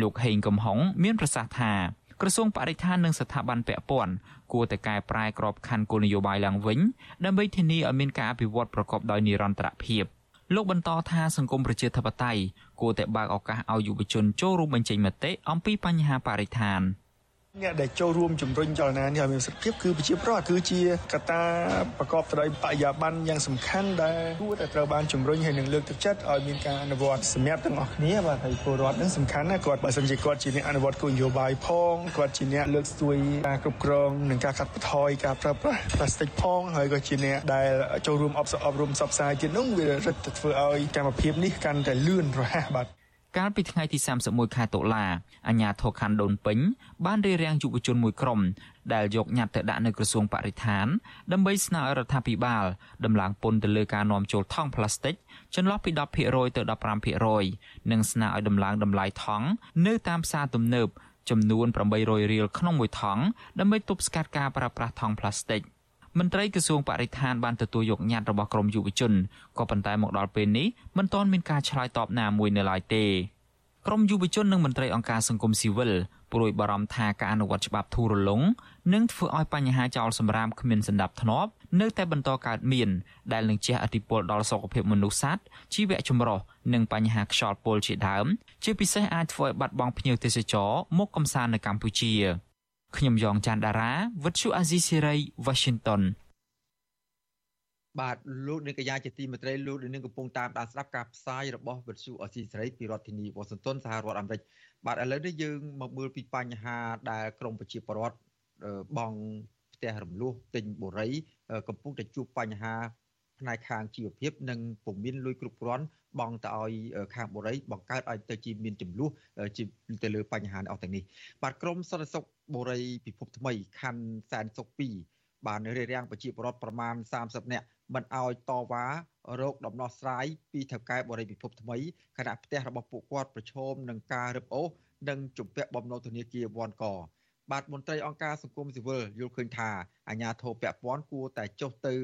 លោកហេងកំហុងមានប្រសាសន៍ថាក្រសួងបរិស្ថាននិងស្ថាប័នពាក់ព័ន្ធ គួរតែកែប្រែក្របខ័ណ្ឌគោលនយោបាយឡើងវិញដើម្បីធានាឲ្យមានការអភិវឌ្ឍប្រកបដោយនិរន្តរភាពលោកបន្តថាសង្គមប្រជាធិបតេយ្យគួរតែបើកឱកាសឲ្យយុវជនចូលរួមបញ្ចេញមតិអំពីបញ្ហាបរិស្ថាន។ អ្នកដែលចូលរួមជំរុញចលនានេះឲ្យមានប្រសិទ្ធភាពគឺប្រជាប្រដ្ឋគឺជាកត្តាប្រកបទៅដោយបរិយាបន្នយ៉ាងសំខាន់ដែលគួរតែត្រូវបានជំរុញហើយនឹងលើកទឹកចិត្តឲ្យមានការអនុវត្តសម្រាប់ទាំងអស់គ្នាបាទហើយពលរដ្ឋនឹងសំខាន់ណាគាត់បើសិនជាគាត់ជាអ្នកអនុវត្តគោលនយោបាយផងគាត់ជាអ្នកលើកស្ទួយការគ្រប់គ្រងនិងការកាត់បន្ថយការប្រើប្រាស់ផ្លាស្ទិកផងហើយក៏ជាអ្នកដែលចូលរួមអបអប់រំផ្សព្វផ្សាយទៀតនោះវារឹតតែធ្វើឲ្យកម្មភាពនេះកាន់តែលឿនរហ័សបាទ កាលពីថ្ងៃទី31ខែតុលាអាជ្ញាធរខណ្ឌដូនពេញបានរៀបរៀងយុវជនមួយក្រុមដែលយកញត្តិទៅដាក់នៅក្រសួងបរិស្ថានដើម្បីស្នើរដ្ឋាភិបាលដំឡើងពន្ធទៅលើការនាំចូលថង់ប្លាស្ទិកចន្លោះពី10%ទៅ15%និងស្នើឲ្យដំឡើងតម្លៃថង់នៅតាមផ្សារទំនើបចំនួន800រៀលក្នុងមួយថង់ដើម្បីទប់ស្កាត់ការប្រើប្រាស់ថង់ប្លាស្ទិក។ មន្ត្រីក្រសួងបរិស្ថានបានទទួលយកញត្តិរបស់ក្រមយុវជនក៏ប៉ុន្តែមកដល់ពេលនេះមិនទាន់មានការឆ្លើយតបណាមួយនៅឡើយទេក្រមយុវជននិងមន្ត្រីអង្គការសង្គមស៊ីវិលព្រួយបារម្ភថាការអនុវត្តច្បាប់ធូររលុងនឹងធ្វើឲ្យបញ្ហាចោលសម្រាមគ្មានសណ្ដាប់ធ្នាប់នៅតែបន្តកើតមានដែលនឹងជះឥទ្ធិពលដល់សុខភាពមនុស្សសត្វជីវៈចម្រុះនិងបញ្ហាខ្យល់ពុលជាដើម ជាពិសេសអាចធ្វើឲ្យបាត់បង់ភ្ញៀវទេសចរមកកំសាន្តនៅកម្ពុជា ខ្ញុំយ៉ងច័ន្ទដារាវិទ្យុអាស៊ីសេរី Washington បាទលោកនាងកញ្ញាជាទីមេត្រីលោកនាងកំពុងតាមដានស្ដាប់ការផ្សាយរបស់វិទ្យុអស៊ីសេរីពីរដ្ឋធានីវ៉ាស៊ីនតោនសហរដ្ឋអាមេរិកបាទឥឡូវនេះយើងមកមើលពីបញ្ហាដែលក្រមប្រជាពលរដ្ឋបងផ្ទះរំលោះទិញបូរី កំពុងតែជួបបញ្ហា ផ្នែកខាងជីវភាពនិងពុំមានលុយគ្រប់គ្រាន់បង់ទៅឲ្យខាងបូរីបង្កើតឲ្យទៅជាមានចំនួនជាទៅលើបញ្ហាអស់ទាំងនេះបាទក្រមសន្តិសុខបូរីពិភពថ្មីខណ្ឌសែនសុខ2បានរារាំងប្រជាពលរដ្ឋប្រមាណ30នាក់មិនឲ្យតវ៉ារោគដំណោះស្រាយពីថៅកែបរិយាពិភពថ្មីខណៈផ្ទះរបស់ពួកគាត់ប្រឈមនឹងការរឹបអូសនិងជំពាក់បំណុលធនាគារវ៉ាន់ក បាទមន្ត្រីអង្គការសង្គមស៊ីវិលយល់ឃើញថាអាញាធរពពាន់គួរតែចុះទៅ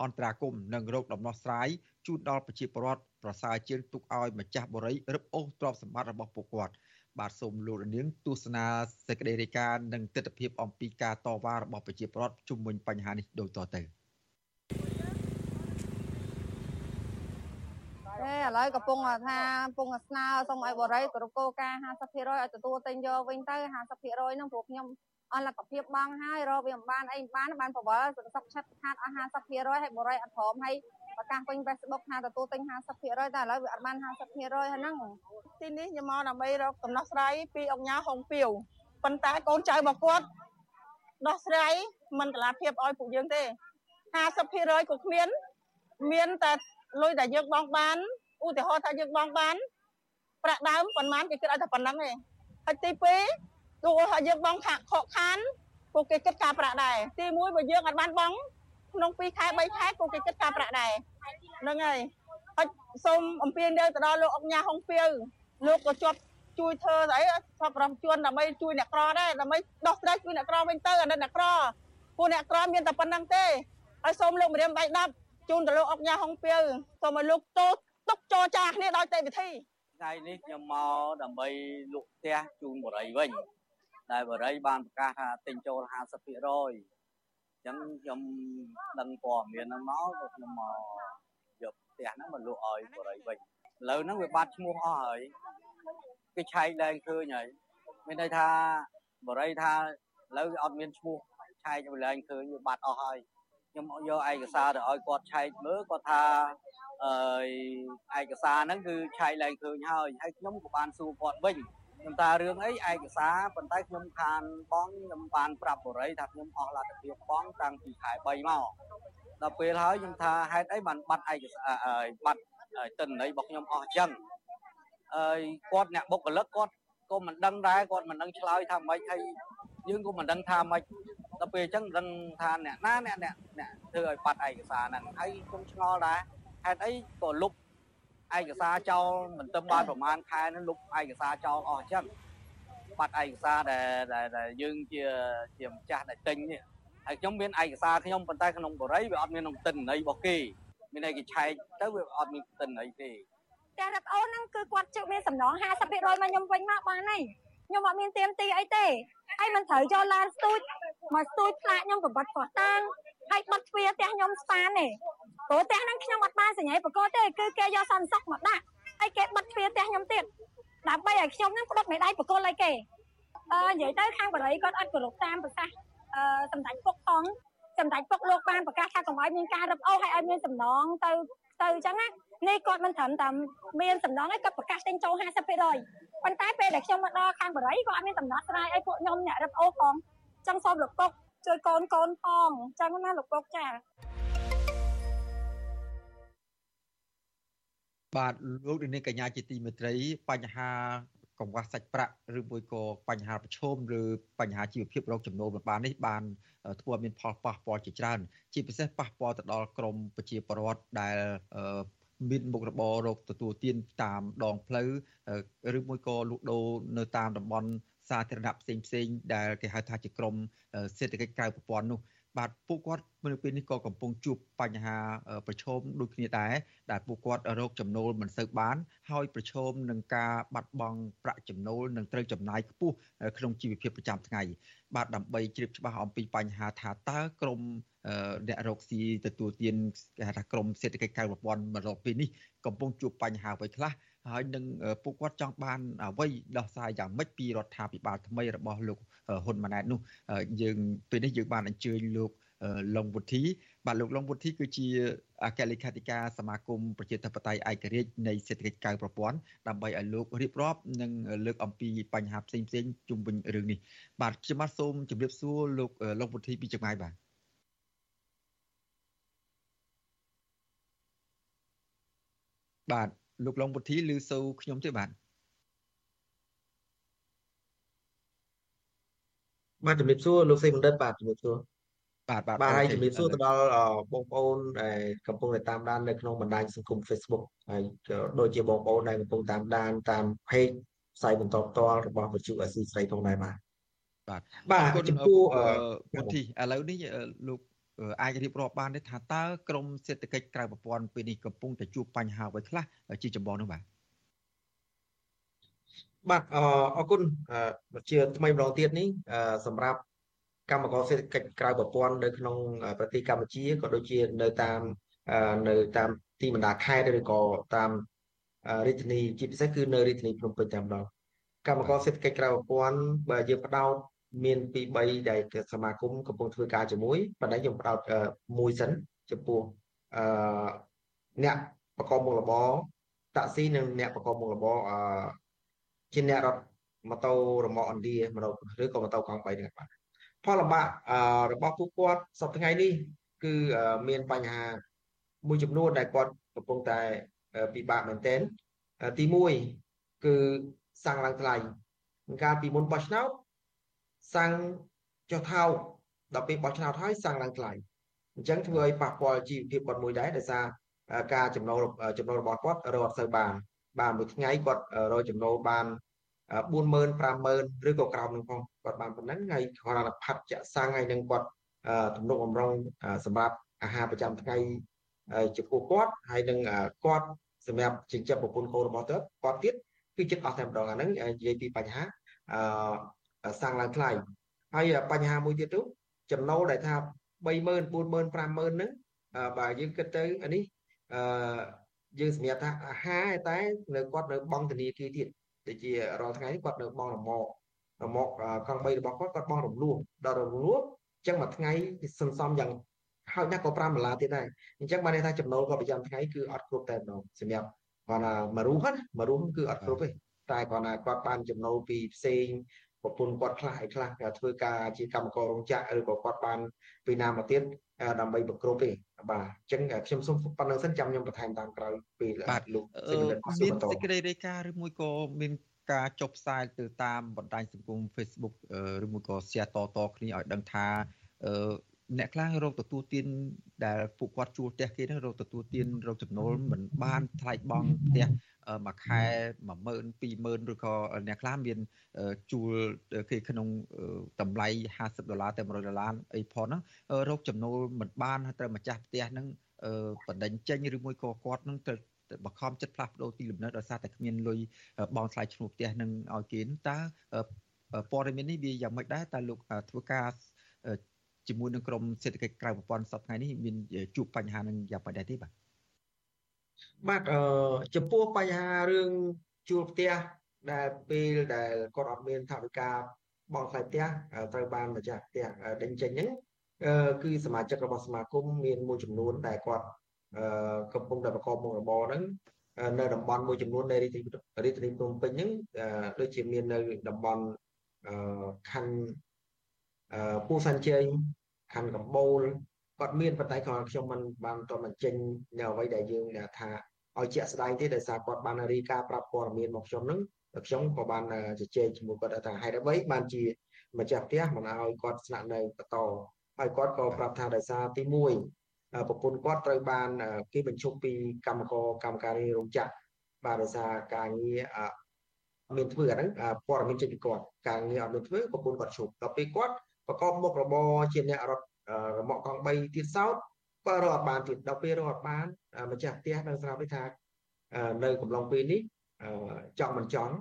អន្តរាគមនិងរោគដំណោះស្រាយជូនដល់ប្រជាពលរដ្ឋប្រសើរជាងទុកឲ្យម្ចាស់បរិយរឹបអូសទ្រព្យសម្បត្តិរបស់ពួកគាត់បាទសូមលោកនាងទស្សនាសេចក្តីរាយការណ៍និងទស្សនវិជ្ជាអំពីការតវ៉ារបស់ប្រជាពលរដ្ឋជុំវិញបញ្ហានេះដូចតទៅ ឥឡូវកំពុងថាកំពុងស្នើសូមឲ្យបរិយគ្រប់គោលការណ៍50%ឲ្យទទួលទិញយកវិញទៅ50%ហ្នឹងព្រោះខ្ញុំអស់លទ្ធភាពបងហើយរកវាមិនបានអីមិនបានបានប្រវល់សុខឆាត់ខាតអស់50%ឲ្យបរិយអត់ព្រមឲ្យប្រកាសពេញ Facebook ថាទទួលទិញ50%តែឥឡូវវាអត់បាន50%ហ្នឹងទីនេះខ្ញុំមកដើម្បីរកដំណោះស្រាយពីអង្គញាហុងពីវប៉ុន្តែកូនចៅរបស់គាត់ដោះស្រាយមិនកលាភាពឲ្យពួកយើងទេ50%ក៏គ្មាន មានតែលុយដែលយើងបងបាន ឧទាហរណ៍ថាយើងបងបានប្រាក់ដើមប៉ុន្មានគេគិតឲ្យតែប៉ុណ្្នឹងឯងហើយទី2ទោះថាយើងបងខាក់ខកខានពួកគេគិតការប្រាក់ដែរទី1បើយើងអត់បានបងក្នុង2ខែ3ខែពួកគេគិតការប្រាក់ដែរហ្នឹងហើយហើយសូមអំពាវនាវទៅដល់លោកអង្គញាហុងពីវលោកក៏ជាប់ជួយធ្វើស្អីសពរំជួនដើម្បីជួយអ្នកក្រដែរដើម្បីដោះស្រាយជួយអ្នកក្រវិញទៅអាណិតអ្នកក្រពួកអ្នកក្រមានតែប៉ុណ្្នឹងទេហើយសូមលោកម្រាមដៃ10ជូនទៅលោកអង្គញាហុងពីវសូមឲ្យលោកតូ ទុកចរចាគ្នាដោយតែវិធីថ្ងៃនេះខ្ញុំមកដើម្បីលក់ផ្ទះជូនបរិយវិញដែលបរិយបានប្រកាសថាទិញចូល50%អញ្ចឹងខ្ញុំដឹងព័ត៌មានហ្នឹងមកក៏ខ្ញុំមកយកផ្ទះហ្នឹងមកលក់ឲ្យបរិយវិញឥឡូវហ្នឹងវាបាត់ឈ្មោះអស់ហើយគេឆែកឡើងឃើញហើយមានន័យថាបរិយថាឥឡូវវាអត់មានឈ្មោះឆែកឡើងឃើញវាបាត់អស់ហើយខ្ញុំយកឯកសារទៅឲ្យគាត់ឆែកមើលគាត់ថា អឺឯកសារហ្នឹងគឺឆែកឡើងឃើញហើយហើយខ្ញុំក៏បានសួរគាត់វិញខ្ញុំថារឿងអីឯកសារប៉ុន្តែខ្ញុំខានបងខ្ញុំបានប្រាប់បរិយថាខ្ញុំអស់លទ្ធភាពបងតាំងពីខែ3មកដល់ពេលហើយខ្ញុំថាហេតុអីបានបាត់ឯកសារបាត់ទិន្នន័យរបស់ខ្ញុំអស់អញ្ចឹងអើយគាត់អ្នកបុគ្គលិកគាត់ក៏មិនដឹងដែរគាត់មិនដឹងឆ្លើយថាម៉េចហើយយើងក៏មិនដឹងថាម៉េចដល់ពេលអញ្ចឹងមិនដឹងថាអ្នកណាអ្នកអ្នកធ្វើឲ្យបាត់ឯកសារហ្នឹងហើយខ្ញុំឆ្ងល់ដែរ ហេតុអីក៏លុបឯកសារចោលមិនទៅបានប្រហែលខែនឹងលុបឯកសារចោលអស់អញ្ចឹងបាត់ឯកសារដែលដែលយើងជាជាម្ចាស់ដែលទិញនេះហើយខ្ញុំមានឯកសារខ្ញុំប៉ុន្តែក្នុងបរិយវាអត់មានក្នុងទិន្នន័យរបស់គេមានតែគេឆែកទៅវាអត់មានទិន្នន័យទេតែរ៉ាប់អូនហ្នឹងគឺគាត់ជិះមានសំណង50%មកខ្ញុំវិញមកបានហើយខ្ញុំអត់មានទៀមទីអីទេហើយមិនត្រូវយកឡានស្ទូចមកស្ទូចផ្លាកខ្ញុំក៏បាត់ខុសតាំង ហើយបាត់ទ្វារផ្ទះខ្ញុំស្ប៉ានទេព្រោះផ្ទះហ្នឹងខ្ញុំអត់បានសញ្ញាបកទេគឺគេយកសន្តិសុខមកដាក់ហើយគេបាត់ទ្វារផ្ទះខ្ញុំទៀតដើម្បីឲ្យខ្ញុំហ្នឹងផ្ដុតមេដៃបកលឲ្យគេអឺនិយាយទៅខាងបរិយគាត់អត់គោរពតាមប្រសាសន៍អឺសម្ដេចពុកផងសម្ដេចពុកលោកបានប្រកាសថាកុំឲ្យមានការរឹបអូសហើយឲ្យមានសំណងទៅទៅអញ្ចឹងណានេះគាត់មិនត្រឹមតែមានសំណងឯងគាត់ប្រកាសទិញចូល50%ប៉ុន្តែពេលដែលខ្ញុំមកដល់ខាងបរិយក៏អត់មានដំណោះស្រាយឲ្យពួកខ្ញុំអ្នករឹបអូសផងអញ្ចឹងសូមលោកពុក ជួយកូនកូនផងអញ្ចឹងណាលោកពុកចាបាទលោកនាងកញ្ញាជាទីមេត្រី បញ្ហាកង្វះសាច់ប្រាក់ឬមួយក៏បញ្ហាប្រឈមឬបញ្ហាជីវភាពរកចំណូលមិនបាននេះបានធ្វើឲ្យមានផលប៉ះពាល់ជាច្រើន ជាពិសេសប៉ះពាល់ទៅដល់ក្រមប្រជាពលរដ្ឋដែលមានមុខរបររកទទួលទានតាមដងផ្លូវឬមួយក៏លក់ដូរនៅតាមតំបន់ សាធារណៈផ្សេងផ្សេងដែលគេហៅថាជាក្រមសេដ្ឋកិច្ចក្រៅប្រព័ន្ធនោះបាទពួកគាត់នៅពេលនេះក៏កំពុងជួបបញ្ហាប្រឈមដូចគ្នាដែរដែលពួកគាត់រកចំណូលមិនសូវបាន ហើយប្រឈមនឹងការបាត់បង់ប្រាក់ចំណូលនិងត្រូវចំណាយខ្ពស់ក្នុងជីវភាពប្រចាំថ្ងៃបាទដើម្បីជ្រាបច្បាស់អំពីបញ្ហាថាតើក្រមអ្នករកស៊ីទទួលទានគេហៅថាក្រមសេដ្ឋកិច្ចក្រៅប្រព័ន្ធមករកពេលនេះកំពុងជួបបញ្ហាអ្វីខ្លះ ហើយនឹងពួកគាត់ចង់បានអ្វីដោះស្រាយយ៉ាងម៉េចពីរដ្ឋាភិបាលថ្មីរបស់លោកហ៊ុនម៉ាណែតនោះយើងពេលនេះយើងបានអញ្ជើញលោកលងវុធីបាទលោកលងវុធីគឺជាអគ្គលេខាធិការសមាគមប្រជាធិបតេយ្យឯករាជ្យនៃសេដ្ឋកិច្ចកៅប្រព័ន្ធដើម្បីឲ្យលោករៀបរាប់និងលើកអំពីបញ្ហាផ្សេងផ្សេងជុំវិញរឿងនេះបាទខ្ញុំបាទសូមជម្រាបសួរលោកលងវុធីពីចម្ងាយបាទបាទ លោកឡុងពុទ្ធីឬសូវខ្ញុំទេបាទបាទជំរាបសួរលោកសេបណ្ឌិតបាទជំរាបសួរបាទបាទបាទហើយជំរាបសួរទៅដល់បងប្អូនដែលកំពុងតែតាមដាននៅក្នុងបណ្ដាញសង្គម Facebook ហើយដូចជាបងប្អូនដែលកំពុងតាមដានតាម page ផ្សាយបន្តផ្ទាល់របស់វិទ្យុអស៊ីស្រីផងដែរបាទបាទបាទចំពោះពុទ្ធីឥឡូវនេះលោក អាចរៀបរាប់បានទេថាតើក្រមសេដ្ឋកិច្ចក្រៅប្រព័ន្ធពេលនេះកំពុងតែជួបបញ្ហាអ្វីខ្លះជាចម្បងនោះបាទបាទអរគុណជាថ្មីម្ដងទៀតនេះសម្រាប់កម្មករសេដ្ឋកិច្ចក្រៅប្រព័ន្ធនៅក្នុងប្រទេសកម្ពុជាក៏ដូចជានៅតាមនៅតាមទីបណ្ដាខេត្តឬក៏តាមរាជធានីជាពិសេសគឺនៅរាជធានីភ្នំពេញតែម្ដងកម្មករសេដ្ឋកិច្ចក្រៅប្រព័ន្ធបើយើងផ្ដោត មានពី3ដែលសមាគមកំពុងធ្វើការជាមួយប៉ុន្តែខ្ញុំផ្ដោតមួយសិនចំពោះអឺអ្នកបកមុខរបរតាក់ស៊ីនិងអ្នកបកមុខរបរអឺជាអ្នករត់ម៉ូតូរមាក់ឥណ្ឌាម៉ូតូឬក៏ម៉ូតូកង់3នេះបាទផលលំបាករបស់ពួកគាត់សប្តាហ៍ថ្ងៃនេះគឺមានបញ្ហាមួយចំនួនដែលគាត់កំពុងតែពិបាកមែនទែនទី1គឺសាំងឡើងថ្លៃកាលពីមុនបោះឆ្នោត សាំងចុះថោកដល់ពេលបោះឆ្នោតហើយសាំងឡើងថ្លៃអញ្ចឹងធ្វើឲ្យប៉ះពាល់ជីវភាពគាត់មួយដែរដោយសារការចំណូលចំណូលរបស់គាត់រត់ទៅបានបានមួយថ្ងៃគាត់រកចំណូលបាន40000 50000ឬក៏ក្រោមនឹងផងគាត់បានប៉ុណ្ណឹងហើយគាត់ផាត់ចាក់សាំងហើយនឹងគាត់ទំនុកបំរុងសម្រាប់អាហារប្រចាំថ្ងៃចំពោះគាត់ហើយនឹងគាត់សម្រាប់ចិញ្ចឹមប្រពន្ធកូនរបស់គាត់គាត់ទៀតគឺចិត្តអស់តែម្ដងអាហ្នឹងនិយាយពីបញ្ហាអឺ សាំងឡើងថ្លៃហើយបញ្ហាមួយទៀតទៅចំណូលដែលថា30000 40000 50000ហ្នឹងបើយើងគិតទៅអានេះអឺយើងសម្រាប់ថាអាហារតែនៅគាត់នៅបង់ធនាគារទៀតដូចជារាល់ថ្ងៃនេះគាត់នៅបង់រមាក់រមាក់កង់3របស់គាត់គាត់បង់រំលោះដល់រំលោះអញ្ចឹងមួយថ្ងៃសន្សំយ៉ាងហើយណាស់ក៏5ដុល្លារទៀតដែរអញ្ចឹងបានន័យថាចំណូលគាត់ប្រចាំថ្ងៃគឺអត់គ្រប់តែម្ដងសម្រាប់គាត់ណាមួយរូបណាមួយរូបគឺអត់គ្រប់ទេតែគាត់ណាគាត់បានចំណូលពីផ្សេង ប្រពន្ធគាត់ខ្លះឯខ្លះធ្វើការជាកម្មកររោងចក្រឬក៏គាត់បានពីណាមកទៀតដើម្បីប្រគ្រប់ទេបាទអញ្ចឹងខ្ញុំសូមប៉ុណ្្នឹងសិនចាំខ្ញុំបន្ថែមតាមក្រោយពេលលោកសេមនិតមានសេចក្តីរាយការណ៍ឬមួយក៏មានការចុះផ្សាយទៅតាមបណ្ដាញសង្គម Facebook ឬមួយក៏ share តតគ្នាឲ្យដឹងថាអ្នកខ្លះរោគទទួលទានដែលពួកគាត់ជួលផ្ទះគេហ្នឹងរោគទទួលទានរោគចំណូលមិនបានថ្លៃបង់ផ្ទះ មួយខែ10000 20000ឬក៏អ្នកខ្លះមានជួលគេក្នុងតម្លៃ50ដុល្លារទៅ100ដុល្លារអីផងហ្នឹងរោគចំណូលមិនបានត្រូវម្ចាស់ផ្ទះហ្នឹងបណ្ដឹងចេញឬមួយក៏គាត់នឹងត្រូវបខំចិត្តផ្លាស់ប្ដូរទីលំនៅដោយសារតែគ្មានលុយបង់ថ្លៃឈ្នួលផ្ទះនឹងឲ្យគេតើព័ត៌មាននេះវាយ៉ាងម៉េចដែរតើលោកធ្វើការជាមួយនឹងក្រមសេដ្ឋកិច្ចក្រៅប្រព័ន្ធសប្តាហ៍នេះមានជួបបញ្ហានឹងយ៉ាងម៉េចដែរទេបាទ បាទអឺចំពោះបញ្ហារឿងជួលផ្ទះដែលពេលដែលគាត់អត់មានថវិកាបង់ថ្លៃផ្ទះត្រូវបានម្ចាស់ផ្ទះដេញចេញហ្នឹងគឺសមាជិករបស់សមាគមមានមួយចំនួនដែលគាត់កំពុងតែប្រកបមុខរបរហ្នឹងនៅតំបន់មួយចំនួននៃរាជរាជធានីភ្នំពេញហ្នឹងដូចជាមាននៅតំបន់ខណ្ឌពូសាន់ជ័យខណ្ឌកំបូល គាត់មានប៉ុន្តែគាត់ខ្ញុំមិនបានតបញ្ចេញនៅអ្វីដែលយើងថាឲ្យជាក់ស្ដែងទេដោយសារគាត់បានរីកាប្រាប់ព័ត៌មានមកខ្ញុំនឹងខ្ញុំក៏បានជជែកជាមួយគាត់ថាហេតុអ្វីបានជាម្ចាស់ផ្ទះមិនឲ្យគាត់ស្នាក់នៅបន្តហើយគាត់ក៏ប្រាប់ថាដោយសារទី1ប្រពន្ធគាត់ត្រូវបានគេបញ្ឈប់ពីកម្មករកម្មការីរោងចក្របាទដោយសារការងារមានធ្វើអាហ្នឹងព័ត៌មានចេញពីគាត់ការងារអត់មានធ្វើប្រពន្ធគាត់ឈប់ដល់ពេលគាត់ប្រកបមុខរបរជាអ្នករត់ រមាក់កង់3ទៀតសោតក៏រកអត់បានទៀតដល់ពេលរកអត់បានម្ចាស់ផ្ទះនៅស្រាប់ថានៅកំឡុងពេលនេះចង់មិនចង់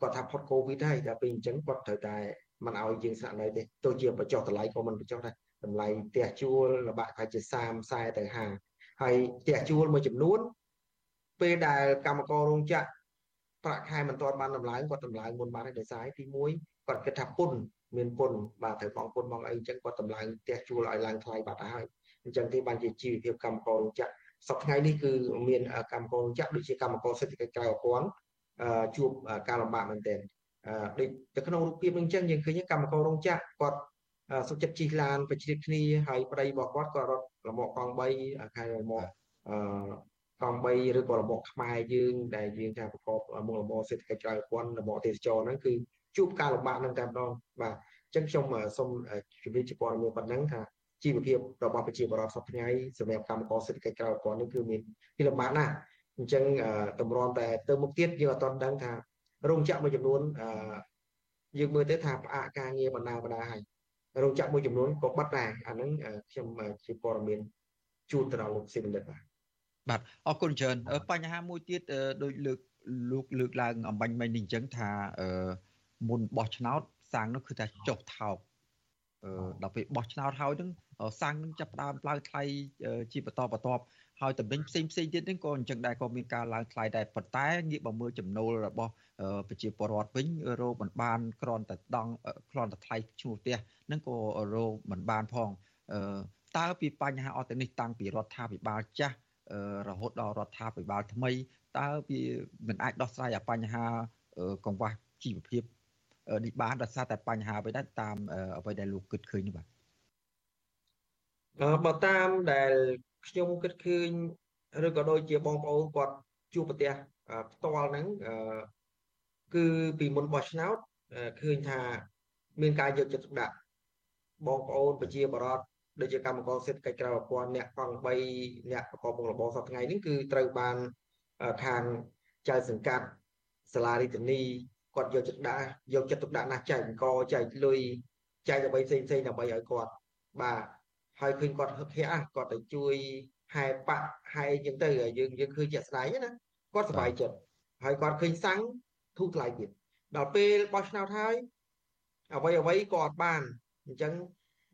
គាត់ថាផុតកូវីដហើយដល់ពេលអញ្ចឹងគាត់ត្រូវតែមិនឲ្យយើងស្នាក់នៅទេទោះជាបញ្ចុះតម្លៃក៏មិនបញ្ចុះដែរតម្លៃផ្ទះជួលលបាក់ប្រហែលជា30 40ទៅ50ហើយផ្ទះជួលមួយចំនួនពេលដែលកម្មកររោងចក្រប្រាក់ខែមិនទាន់បានតម្លើងគាត់តម្លើងមុនបានហើយដោយសារទី1គាត់គិតថាពុន មានពុនបាទត្រូវបងពុនបងអីអញ្ចឹងគាត់តម្លើងផ្ទះជួលឲ្យឡើងថ្លៃបាត់ហើយអញ្ចឹងទេបានជាជីវភាពកម្មកររោងចក្រសប្តាហ៍ថ្ងៃនេះគឺមានកម្មកររោងចក្រដូចជាកម្មករសេដ្ឋកិច្ចក្រៅប្រព័ន្ធជួបការលំបាកមែនទែនដូចទៅក្នុងរូបភាពនឹងអញ្ចឹងយើងឃើញកម្មកររោងចក្រគាត់សុខចិត្តជិះឡានបជ្រាបគ្នាហើយប្តីរបស់គាត់ក៏រត់រមាក់កង់3ខែរមាក់អឺកង់3ឬក៏រមាក់ខ្មែរយើងដែលយើងថាប្រកបមុខរបរសេដ្ឋកិច្ចក្រៅប្រព័ន្ធរមាក់ទេសចរហ្នឹងគឺជួបការលំបាកនឹងតែម្ដងបាទអញ្ចឹងខ្ញុំសូមជម្រាបជាព័ត៌មានប៉ុណ្ណឹងថាជីវភាពរបស់ប្រជាពលរដ្ឋសពថ្ងៃសម្រាប់កម្មករសេដ្ឋកិច្ចក្រៅប្រព័ន្ធនេះគឺមានពីលំបាកណាស់អញ្ចឹងតម្រាំតែទៅមុខទៀតយើងអត់ទាន់ដឹងថារោងចក្រមួយចំនួនយើងមើលទៅថាផ្អាកការងារបណ្ដាបណ្ដាហើយរោងចក្រមួយចំនួនក៏បិទដែរអាហ្នឹងខ្ញុំជាព័ត៌មានជូនទៅដល់លោកស៊ីមនិតបាទបាទអរគុណច្រើនបញ្ហាមួយទៀតដោយលើកលោកលើកឡើងអំបញ្ញមិញនេះអញ្ចឹងថាអឺមុនបោះឆ្នោត សាំងនោះគឺថាចុះថោកអឺដល់ពេលបោះឆ្នោតហើយនឹងសាំងនឹងចាប់ផ្ដើមឡើងថ្លៃជាបន្តបន្ទាប់ហើយតំណែងផ្សេងផ្សេងទៀតហ្នឹងក៏អញ្ចឹងដែរក៏មានការឡើងថ្លៃដែរប៉ុន្តែងាកមកមើលចំណូលរបស់ប្រជាពលរដ្ឋវិញរោមិនបានគ្រាន់តែដង់គ្រាន់តែថ្លៃឈ្មោះផ្ទះហ្នឹងក៏រោមិនបានផងតើពីបញ្ហាអត់ទៅនេះតាំងពីរដ្ឋាភិបាលចាស់រហូតដល់រដ្ឋាភិបាលថ្មីតើវាមិនអាចដោះស្រាយអាបញ្ហាកង្វះជីវភាព នេះបានដោយសារតែបញ្ហាអ្វីដែរតាមអ្វីដែលលោកគិតឃើញនេះបាទបើតាមដែលខ្ញុំគិតឃើញឬក៏ដូចជាបងប្អូនគាត់ជួបប្រទះផ្ទាល់ហ្នឹងគឺពីមុនបោះឆ្នោតឃើញថាមានការយកចិត្តទុកដាក់បងប្អូនប្រជាបរតដូចជាកម្មករសេដ្ឋកិច្ចក្រៅប្រព័ន្ធអ្នកកង់3អ្នកប្រកបមុខរបរសប្តាហ៍ថ្ងៃនេះគឺត្រូវបានខាងចៅសង្កាត់សាលារាជធានី គាត់យកចិត្តដាក់យកចិត្តទុកដាក់ណាស់ចែកអង្គចែកលុយចែកដើម្បីផ្សេងផ្សេងដើម្បីឲ្យគាត់បាទហើយឃើញគាត់ហឹកហាក់គាត់ទៅជួយហែបាក់ហែអញ្ចឹងទៅយើងយើងឃើញជាក់ស្ដែងណាគាត់សប្បាយចិត្តហើយគាត់ឃើញសាំងធូរថ្លៃទៀតដល់ពេលបោះឆ្នោតហើយអ្វីអ្វីក៏អត់បានអញ្ចឹង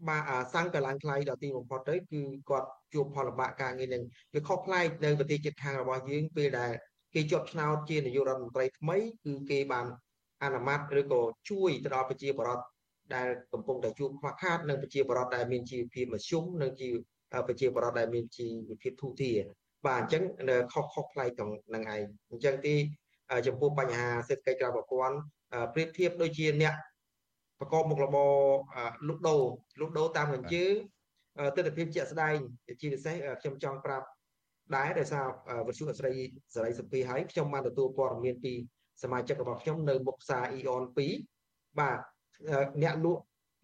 បាទសាំងក៏ឡើងថ្លៃដល់ទីបំផុតទៅគឺគាត់ជួបផលលំបាកការងារនឹងវាខុសប្លែកនៅប្រទេសជិតខាងរបស់យើងពេលដែលគេជាប់ឆ្នោតជានាយករដ្ឋមន្ត្រីថ្មីគឺគេបាន អនុម័តឬក៏ជួយទៅដល់ប្រជាពលរដ្ឋដែលកំពុងតែជួបខ្វះខាតនិងប្រជាពលរដ្ឋដែលមានជីវភាពមធ្យមនិងជីវប្រជាពលរដ្ឋដែលមានជីវភាពធូរធារបាទអញ្ចឹងខុសខុសប្លែកនឹងឯងអញ្ចឹងទីចំពោះបញ្ហាសេដ្ឋកិច្ចក្រៅប្រព័ន្ធប្រៀបធៀបដូចជាអ្នកប្រកបមុខរបរលក់ដូរលក់ដូរតាមកញ្ជើទស្សនវិជ្ជាជាក់ស្ដែងជាពិសេសខ្ញុំចង់ប្រាប់ដែរដោយសារវិទ្យុអស្រីសេរីសុភីហើយខ្ញុំបានទទួលព័ត៌មានពី សមាជិករបស់ខ្ញុំនៅមុខផ្សារ Eon 2បាទអ្នកលក់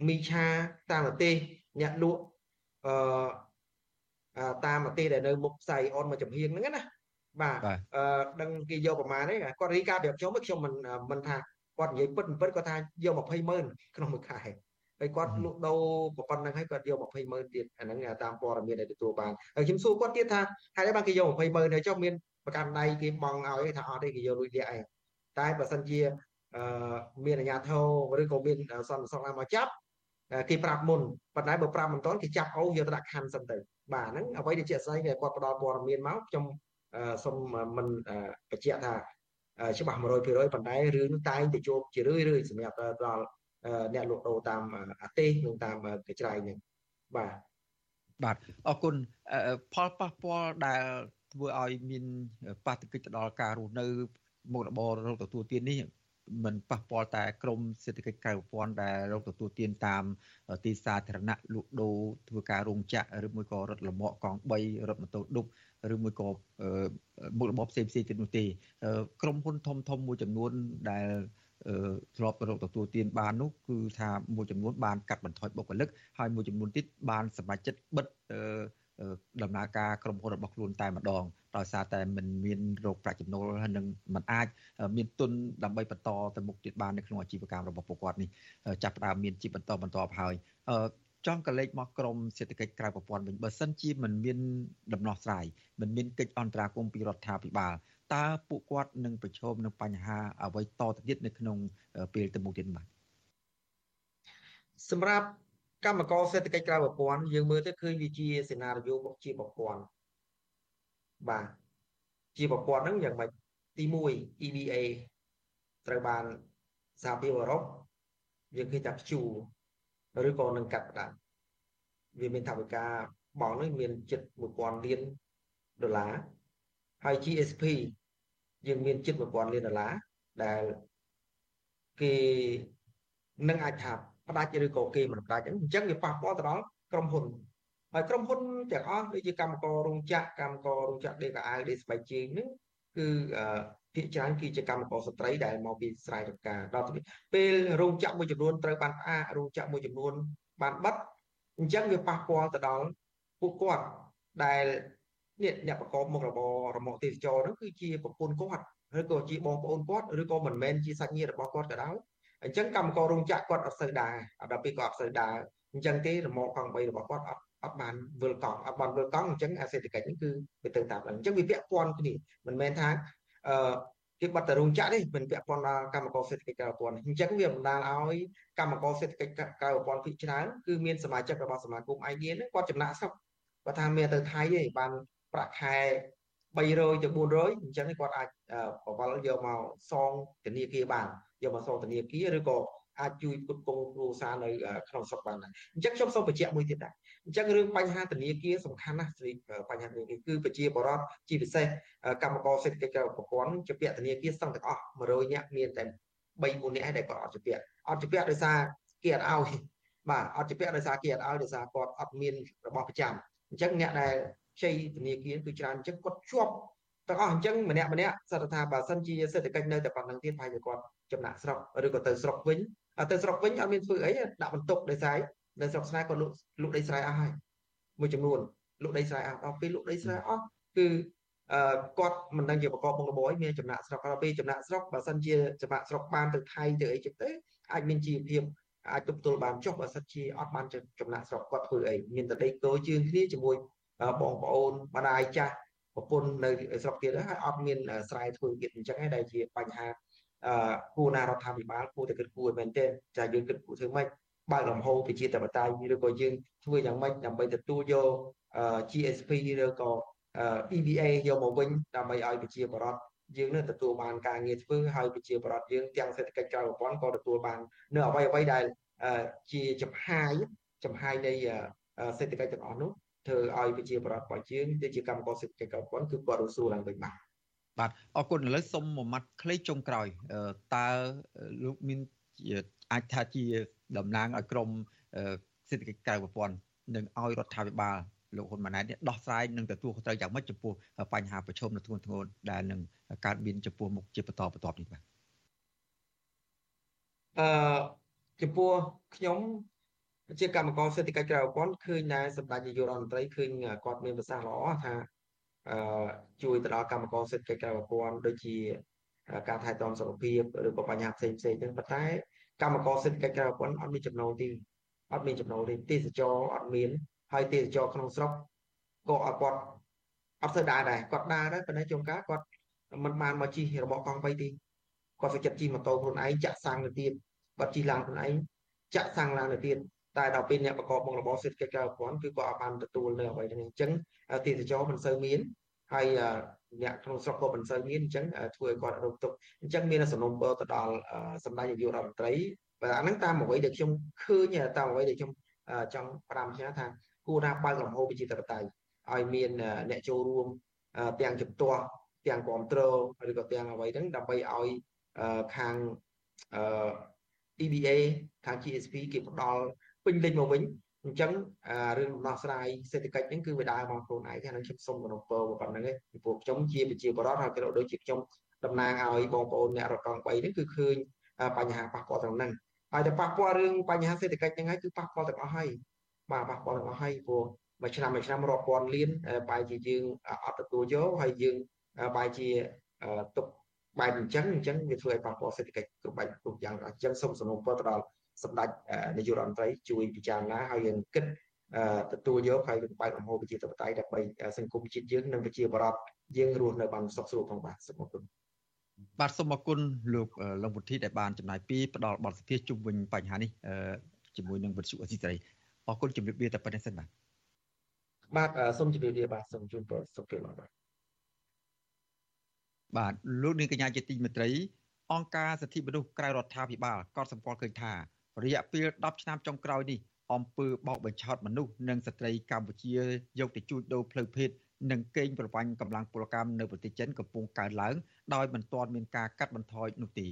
មីឆាតាមប្រទេសអ្នកលក់អឺតាមប្រទេសដែលនៅមុខផ្សារ Eon មកចំហៀងហ្នឹងណាបាទអឺដឹងគេយកប្រមាណទេគាត់រីកាប្រាប់ខ្ញុំខ្ញុំមិនមិនថាគាត់និយាយពិតពិតគាត់ថាយក20ម៉ឺនក្នុងមួយខែហើយគាត់លក់ដូរប៉ុណ្ណឹងហើយគាត់យក20ម៉ឺនទៀតអាហ្នឹងតាមព័ត៌មានដែលទទួលបានហើយខ្ញុំសួរគាត់ទៀតថាហើយបានគេយក20ម៉ឺនហើយចុះមានប្រកាន់ដៃគេបង់ឲ្យថាអត់ទេគេយកលុយលាក់ឯង តែបើសិនជាអឺមានអាជ្ញាធរឬក៏មានសន្តិសុខណាមកចាប់គេប្រាប់មុនប៉ុន្តែបើប្រាប់មិនទាន់គេចាប់អូសយកទៅដាក់ខណ្ឌសិនទៅបាទហ្នឹងអ្វីដែលជាស្អីគាត់ផ្ដល់ព័ត៌មានមកខ្ញុំសូមមិនបញ្ជាក់ថាច្បាស់100%ប៉ុន្តែរឿងតែងតែជួបជារឿយរឿយសម្រាប់ដល់អ្នកលក់ដូរតាមអាទេសនិងតាមកញ្ច្រៃនេះបាទបាទអរគុណផលប៉ះពាល់ដែលធ្វើឲ្យមានបាតុកិច្ចទៅដល់ការរស់នៅ មុខរបររោគទទួលទាននេះមិនប៉ះពាល់តែក្រមសេដ្ឋកិច្ចក្រៅប្រព័ន្ធដែលរកទទួលទានតាមទីសាធារណៈលក់ដូរធ្វើការរោងចក្រឬមួយក៏រថលមាក់កង់3រថម៉ូតូឌុបឬមួយក៏មុខរបរផ្សេងផ្សេងទៀតនោះទេក្រុមហ៊ុនធំធំមួយចំនួនដែលធ្លាប់រកទទួលទានបាននោះគឺថាមួយចំនួនបានកាត់បន្ថយបុគ្គលិកហើយមួយចំនួនទៀតបានសម្រេចចិត្តបិទ ដំណើរការក្រុមហ៊ុនរបស់ខ្លួនតែម្ដងដោយសារតែมันមានរោគប្រាក់ចំណូលហើយនឹងมันអាចមានទុនដើម្បីបន្តទៅមុខទៀតបាននៅក្នុងអាជីវកម្មរបស់ពួកគាត់នេះចាប់ផ្ដើមមានជីវបន្តបន្តហើយចង់កលេចមកក្រមសេដ្ឋកិច្ចក្រៅប្រព័ន្ធវិញបើសិនជាมันមានដំណោះស្រាយมันមានកិច្ចអន្តរាគមន៍ពីរដ្ឋាភិបាលតើពួកគាត់នឹងប្រឈមនឹងបញ្ហាអ្វីតទៅទៀតនៅក្នុងពេលទៅមុខទៀតបាទសម្រាប់ កម្មករសេដ្ឋកិច្ចក្រៅប្រព័ន្ធយើងមើលទៅឃើញវាជាសេណារីយ៉ូជាប្រព័ន្ធបាទជាប្រព័ន្ធហ្នឹងយ៉ាងម៉េចទី1 EBA ត្រូវបានសហភាពអឺរ៉ុបយើងឃើញថាព្យួរឬក៏នឹងកាត់ផ្ដាច់វាមានថាវិកាបងនេះមានជិត1000លានដុល្លារហើយ GSP យើងមានជិត1000លានដុល្លារដែលគេនឹងអាចថា ផ្ដាច់ឬក៏គេមិនផ្ដាច់អញ្ចឹងវាប៉ះពាល់ទៅដល់ក្រុមហ៊ុនហើយក្រុមហ៊ុនទាំងអស់ដូចជាកម្មកររោងចក្រកម្មកររោងចក្រដេកអាវដេស្បែកជើងនេះគឺភាគច្រើនគឺជាកម្មករស្ត្រីដែលមកពីស្រែចម្ការដល់ពេលរោងចក្រមួយចំនួនត្រូវបានផ្អាករោងចក្រមួយចំនួនបានបិទអញ្ចឹងវាប៉ះពាល់ទៅដល់ពួកគាត់ដែលនេះអ្នកប្រកបមុខរបររមាក់ទេសចរហ្នឹងគឺជាប្រពន្ធគាត់ឬក៏ជាបងប្អូនគាត់ឬក៏មិនមែនជាសាច់ញាតិរបស់គាត់ក៏ដោយ អញ្ចឹងកម្មកររោងចក្រគាត់អត់សូវដើរដល់ពេលគាត់អត់សូវដើរអញ្ចឹងទេរមាក់កង់3របស់គាត់អត់អត់បានវិលកង់អត់បានវិលកង់អញ្ចឹងអាសេដ្ឋកិច្ចនេះគឺវាទៅតាមអញ្ចឹងវាពាក់ព័ន្ធគ្នាមិនមែនថាអឺគេបាត់តែរោងចក្រទេមិនពាក់ព័ន្ធដល់កម្មករសេដ្ឋកិច្ចក្រៅប្រព័ន្ធអញ្ចឹងវាបណ្ដាលឲ្យកម្មករសេដ្ឋកិច្ចក្រៅប្រព័ន្ធភាគច្រើនគឺមានសមាជិករបស់សមាគមអាយងារហ្នឹងគាត់ចំណាក់ស្រុកគាត់ថាមានទៅថៃទេបានប្រាក់ខែ300ទៅ400អញ្ចឹងគាត់អាចបវល់យកមកសងធនាគារបាន យកមកសងធនាគារឬក៏អាចជួយផ្គត់ផ្គង់គ្រួសារនៅក្នុងស្រុកបានដែរអញ្ចឹងខ្ញុំសូមបញ្ជាក់មួយទៀតដែរអញ្ចឹងរឿងបញ្ហាធនាគារសំខាន់ណាស់បញ្ហាធនាគារគឺប្រជាបរតជាពិសេសកម្មករសេដ្ឋកិច្ចក្រៅប្រព័ន្ធជាពាក់ធនាគារសឹងទាំងអស់100នាក់មានតែ3 4នាក់ឯងដែលគាត់អត់ជាពាក់អត់ជាពាក់ដោយសារគេអត់ឲ្យបាទអត់ជាពាក់ដោយសារគេអត់ឲ្យដោយសារគាត់អត់មានរបស់ប្រចាំអញ្ចឹងអ្នកដែលខ្ចីធនាគារគឺច្រើនអញ្ចឹងគាត់ជាប់ ទាំងអស់អញ្ចឹងម្នាក់ម្នាក់សត្វថាបើសិនជាសេដ្ឋកិច្ចនៅតែប៉ុណ្្នឹងទៀតប្រហែលជាគាត់ចំណាក់ស្រុកឬក៏ទៅស្រុកវិញទៅស្រុកវិញអត់មានធ្វើអីដាក់បន្ទុកដោយសារនៅស្រុកស្នេហ៍គាត់លក់លក់ដីស្រែអស់ហើយមួយចំនួនលក់ដីស្រែអស់ដល់ពេលលក់ដីស្រែអស់គឺអឺគាត់មិនដឹងជាប្រកបបងរបរមានចំណាក់ស្រុកដល់ពេលចំណាក់ស្រុកបើសិនជាចំណាក់ស្រុកបានទៅថៃទៅអីចឹងទៅអាចមានជីវភាពអាចទប់ទល់បានចុះបើសិនជាអត់បានចំណាក់ស្រុកគាត់ធ្វើអីមានតែដីគោជើងគ្នាជាមួយបងប្អូនម្ដាយចាស់ ប្រពន្ធនៅស្រុកទៀតហើយអត់មានស្រែធ្វើទៀតអញ្ចឹងឯងដែលជាបញ្ហាអឺគួរណារដ្ឋាភិបាលគួរតែគិតគូរមែនទេចាយើងគិតគូរធ្វើម៉េចបើកលំហប្រជាធិបតេយ្យឬក៏យើងធ្វើយ៉ាងម៉េចដើម្បីទទួលយក GSP ឬក៏ EBA យកមកវិញដើម្បីឲ្យប្រជាពលរដ្ឋយើងនឹងទទួលបានការងារធ្វើហើយប្រជាពលរដ្ឋយើងទាំងសេដ្ឋកិច្ចក្រៅប្រព័ន្ធក៏ទទួលបាននៅអ្វីអ្វីដែលជាចំហាយចំហាយនៃសេដ្ឋកិច្ចទាំងអស់នោះ ធ្វើឲ្យប្រជាពលរដ្ឋរបស់យើងទៅជាកម្មករសេដ្ឋកិច្ចក្រៅប្រព័ន្ធគឺគាត់រស់រឡើងវិញបាទបាទអរគុណឥឡូវសុំមួយម៉ាត់ខ្លីចុងក្រោយតើលោកមានអាចថាជាតំណាងឲ្យក្រមសេដ្ឋកិច្ចក្រៅប្រព័ន្ធនឹងឲ្យរដ្ឋាភិបាលលោកហ៊ុនម៉ាណែតនេះដោះស្រាយនិងទទួលខុសត្រូវយ៉ាងម៉េចចំពោះបញ្ហាប្រឈមនៅធ្ងន់ធ្ងរដែលនឹងកើតមានចំពោះមុខជាបន្តបន្ទាប់នេះបាទអឺចំពោះខ្ញុំ ជាកម្មករសេដ្ឋកិច្ចក្រៅប្រព័ន្ធឃើញដែរសម្ដេចនាយករដ្ឋមន្ត្រីឃើញគាត់មានប្រសាសន៍ល្អថាអឺជួយទៅដល់កម្មករសេដ្ឋកិច្ចក្រៅប្រព័ន្ធដូចជាការថែទាំសុខភាពឬក៏បញ្ហាផ្សេងផ្សេងហ្នឹងប៉ុន្តែកម្មករសេដ្ឋកិច្ចក្រៅប្រព័ន្ធអត់មានចំណូលទេអត់មានចំណូលទេទេសចរអត់មានហើយទេសចរក្នុងស្រុកក៏អត់គាត់អត់ទៅដើរដែរគាត់ដើរដែរប៉ុន្តែជួនកាលគាត់មិនបានមកជិះរបស់កង់3ទេគាត់សុខចិត្តជិះម៉ូតូខ្លួនឯងចាក់សាំងទៅទៀតគាត់ជិះឡើងខ្លួនឯងចាក់សាំងឡើងទៅទៀត តែដល់ពេលអ្នកប្រកបមុខរបរសេដ្ឋកិច្ចក្រៅប្រព័ន្ធគឺគាត់អត់បានទទួលនៅអ្វីទាំងនេះអញ្ចឹងទេសចរមិនសូវមានហើយអ្នកក្នុងស្រុកក៏មិនសូវមានអញ្ចឹងធ្វើឲ្យគាត់រំទុកអញ្ចឹងមានសំណុំពរទៅដល់សម្ដេចនាយករដ្ឋមន្ត្រីបាទអាហ្នឹងតាមអ្វីដែលខ្ញុំឃើញតាមអ្វីដែលខ្ញុំចង់ប្រាំឆ្នាំថាគួរណាបើកលំហប្រជាធិបតេយ្យឲ្យមានអ្នកចូលរួមទាំងជំទាស់ទាំងគ្រប់គ្រងឬក៏ទាំងអ្វីហ្នឹងដើម្បីឲ្យខាង EBA ខាង GSP គេផ្ដល់ ពេញលេញមកវិញអញ្ចឹងរឿងដំណោះស្រាយសេដ្ឋកិច្ចហ្នឹងគឺវាដើរមកខ្លួនឯងហ្នឹងខ្ញុំសូមគោរពប៉ុណ្្នឹងឯងពីព្រោះខ្ញុំជាប្រជាពលរដ្ឋហើយក៏ដូចជាខ្ញុំតំណាងឲ្យបងប្អូនអ្នករកកង់3ហ្នឹងគឺឃើញបញ្ហាប៉ះពាល់ទាំងហ្នឹងហើយតែប៉ះពាល់រឿងបញ្ហាសេដ្ឋកិច្ចហ្នឹងហើយគឺប៉ះពាល់ទាំងអស់ហើយបាទប៉ះពាល់ទាំងអស់ហើយព្រោះមួយឆ្នាំមួយឆ្នាំរាប់ពាន់លានបែរជាយើងអត់ទទួលយកហើយយើងបែរជាទុកបែបអញ្ចឹងអញ្ចឹងវាធ្វើឲ្យប៉ះពាល់សេដ្ឋកិច្ចគ្រប់បែបគ្រប់យ៉ាងអញ្ចឹងសូមសំណូមពរទៅដល់ សម្ដេចនាយករដ្ឋមន្ត្រីជួយពិចារណាហើយយើងគិតទទួលយកហើយបើកលំហប្រជាធិបតេយ្យដើម្បីសង្គមជាតិយើងនិងប្រជាបរតយើងរស់នៅបានសុខស្រួលផងបាទសូមអរគុណបាទសូមអរគុណលោកលងពុទ្ធីដែលបានចំណាយពីផ្ដល់បទសភាជុំវិញបញ្ហានេះជាមួយនឹងវិទ្យុអសីសេរីអរគុណជំរាបលាតែប៉ុណ្្នេះសិនបាទបាទសូមជម្រាបលាបាទសូមជូនពរសុខភាពបាទបាទលោកនាងកញ្ញាជាទីមេត្រីអង្គការសិទ្ធិមនុស្សក្រៅរដ្ឋាភិបាលក៏សម្គាល់ឃើញថា រយៈពេល10ឆ្នាំចុងក្រោយនេះអំពើបោកបញ្ឆោតមនុស្សនិងស្ត្រីកម្ពុជាយកទៅជួញដូរផ្លូវភេទនិងកេងប្រវ័ញ្ចកម្លាំងពលកម្មនៅប្រទេសចិនកំពុងកើនឡើងដោយមិនទាន់មានការកាត់បន្ថយនោះទេ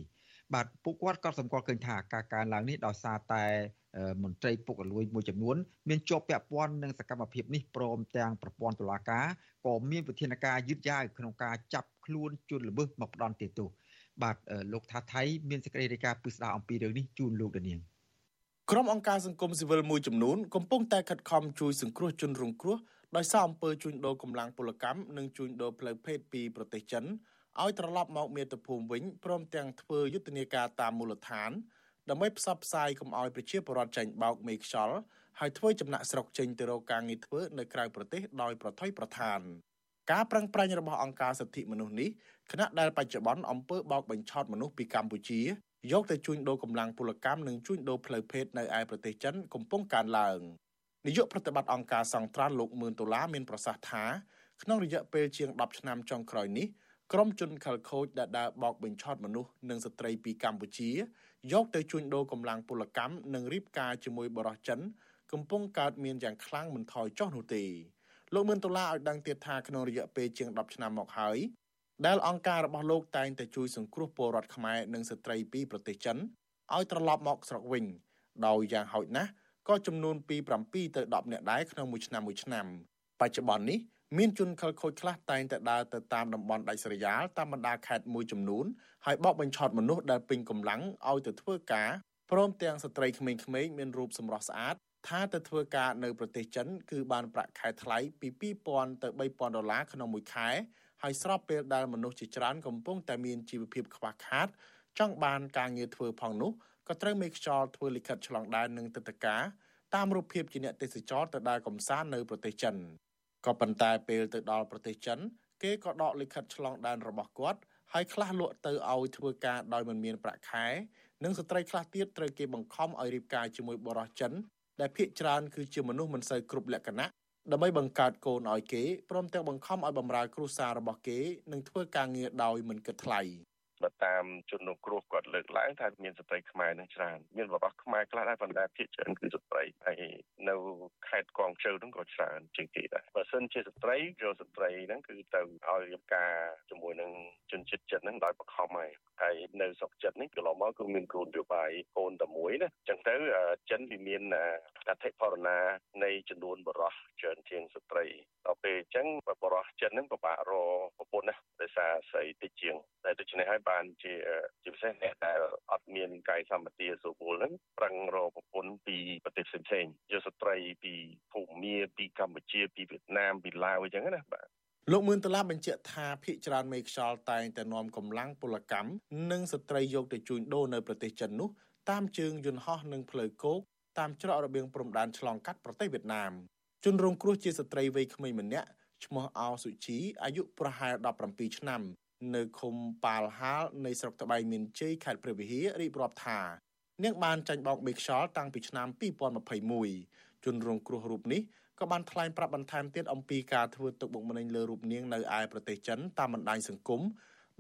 បាទពួកគាត់ក៏សម្គាល់ឃើញថាការកើនឡើងនេះដោយសារតែមន្ត្រីពុករលួយមួយចំនួនមានជាប់ពាក់ព័ន្ធនឹងសកម្មភាពនេះព្រមទាំងប្រព័ន្ធតុលាការក៏មានវិធានការយឺតយ៉ាវក្នុងការចាប់ខ្លួនជនល្មើសមកផ្ដន់ទោសបាទលោកថាថៃមានសេចក្តីរាយការណ៍ពិស្ដារអំពីរឿងនេះជូនលោកដានៀង ក្រុមអង្គការសង្គមស៊ីវិលមួយចំនួនកំពុងតែខិតខំជួយសង្គ្រោះជនរងគ្រោះដោយសារអំពើជួញដូរកម្លាំងពលកម្មនិងជួញដូរផ្លូវភេទពីប្រទេសចិនឲ្យត្រឡប់មកមាតុភូមិវិញព្រមទាំងធ្វើយុទ្ធនាការតាមមូលដ្ឋានដើម្បីផ្សព្វផ្សាយកុំឲ្យប្រជាពលរដ្ឋចាញ់បោកមេខ្យល់ហើយធ្វើចំណាក់ស្រុកចេញទៅរកការងារធ្វើនៅក្រៅប្រទេសដោយប្រថុយប្រឋានការប្រឹងប្រែងរបស់អង្គការសិទ្ធិមនុស្សនេះគណៈដែលបច្ចុប្បន្នអំពើបោកបញ្ឆោតមនុស្សពីកម្ពុជា យកទៅជួញដូរកម្លាំងពលកម្មនិងជួញដូរផ្លូវភេទនៅឯប្រទេសចិនកំពុងកើនឡើងនាយកប្រតិបត្តិអង្គការសង្ត្រានលោកមឿនដុល្លារមានប្រសាសន៍ថាក្នុងរយៈពេលជាង10ឆ្នាំចុងក្រោយនេះក្រុមជនខិលខូចដែលដើរបោកបញ្ឆោតមនុស្សនិងស្ត្រីពីកម្ពុជា យកទៅជួញដូរកម្លាំងពលកម្មនិងរៀបការជាមួយបរិសុទ្ធចិន កំពុងកើតមានយ៉ាងខ្លាំងមិនថយចុះនោះទេលោកមឿនដុល្លារឲ្យដឹងទៀតថាក្នុងរយៈពេលជាង10ឆ្នាំមកហើយ ដែលអង្គការរបស់លោកតែងតែជួយសង្គ្រោះពលរដ្ឋខ្មែរនិងស្ត្រីពីប្រទេសចិនឲ្យត្រឡប់មកស្រុកវិញ ដោយយ៉ាងហោចណាស់ក៏ចំនួនពី7ទៅ10នាក់ដែរក្នុងមួយឆ្នាំមួយឆ្នាំបច្ចុប្បន្ននេះមានជនខិលខូចខ្លះតែងតែដើរទៅតាមតំបន់ដាច់ស្រយាលតាមបណ្ដាខេត្តមួយចំនួនហើយបោកបញ្ឆោតមនុស្សដែលពេញកម្លាំងឲ្យទៅធ្វើការព្រមទាំងស្ត្រីក្មេងៗមានរូបសម្រស់ស្អាតថាទៅធ្វើការនៅប្រទេសចិន គឺបានប្រាក់ខែថ្លៃពី2000ទៅ3000ដុល្លារក្នុងមួយខែ ហើយស្របពេលដែលមនុស្សជាច្រើនកំពុងតែមានជីវភាពខ្វះខាត ចង់បានការងារធ្វើផងនោះក៏ត្រូវមេខ្យល់ធ្វើលិខិតឆ្លងដែននិងទឹកតការតាមរូបភាពជាអ្នកទេសចរទៅដើរកំសាន្តនៅប្រទេសចិនក៏ប៉ុន្តែពេលទៅដល់ប្រទេសចិន គេក៏ដកលិខិតឆ្លងដែនរបស់គាត់ហើយខ្លះលក់ទៅឲ្យធ្វើការដោយមិនមានប្រាក់ខែនិងស្ត្រីខ្លះទៀតត្រូវគេបង្ខំឲ្យរៀបការជាមួយបរិសុទ្ធចិនដែលភាគច្រើនគឺជាមនុស្សមិនសូវគ្រប់លក្ខណៈ ដើម្បីបង្កើតកូនឲ្យគេព្រមទាំងបង្ខំឲ្យបម្រើគ្រួសាររបស់គេនិងធ្វើការងារដោយមិនគិតថ្លៃ បើតាមជនរងគ្រោះគាត់លើកឡើងថាមានស្ត្រីខ្មែរនឹងច្រើនមានបរិបទខ្មែរខ្លះដែរប៉ុន្តែភាគច្រើនគឺស្ត្រីហើយនៅខេត្តកងជើហ្នឹងក៏ច្រើនជាងគេដែរបើសិនជាស្ត្រីយកស្ត្រីហ្នឹងគឺទៅឲ្យរៀបការជាមួយនឹងជនជាតិចិនហ្នឹងដោយបង្ខំហើយហើយនៅស្រុកចិត្តនេះកន្លងមកគឺមានគោលនយោបាយកូនតែមួយណាអញ្ចឹងទៅចិនវាមានអធិបរណានៃចំនួនបរិះច្រើនជាងស្ត្រីដល់ពេលអញ្ចឹងបរិះចិនហ្នឹងពិបាករកប្រពន្ធណាដោយសារស្រីតិចជាងតែដូច្នេះហើយបានជាជាពិសេសអ្នកដែលអត់មានកាយសម្បទាសុពលហ្នឹងប្រឹងរកប្រពន្ធពីប្រទេសផ្សេងៗយកស្ត្រីពីភូមាពីកម្ពុជាពីវៀតណាមពីឡាវអញ្ចឹងណាបាទលោកមឿនតឡាបញ្ជាក់ថាភ ieck ច្រើនមេខ្យល់តែងតែនាំកម្លាំងពលកម្មនិងស្ត្រីយកទៅជួញដូរនៅប្រទេសចិននោះតាមជើងយន្តហោះនិងផ្លូវគោកតាមច្រករបៀងព្រំដែនឆ្លងកាត់ប្រទេសវៀតណាមជនរងគ្រោះជាស្ត្រីវ័យក្មេងម្នាក់ឈ្មោះអោសុជីអាយុប្រហែល17ឆ្នាំ នៅឃុំប៉ាលហាលនៃស្រុកត្បៃមានជ័យខេត្តព្រះវិហាររៀបរាប់ថានាងបានចាញ់បោកមេខ្យល់តាំងពីឆ្នាំ2021ជនរងគ្រោះរូបនេះក៏បានថ្លែងប្រាប់បន្ថែមទៀតអំពីការធ្វើទុកបុកម្នេញលើរូបនាងនៅឯប្រទេសចិនតាមបណ្ដាញសង្គម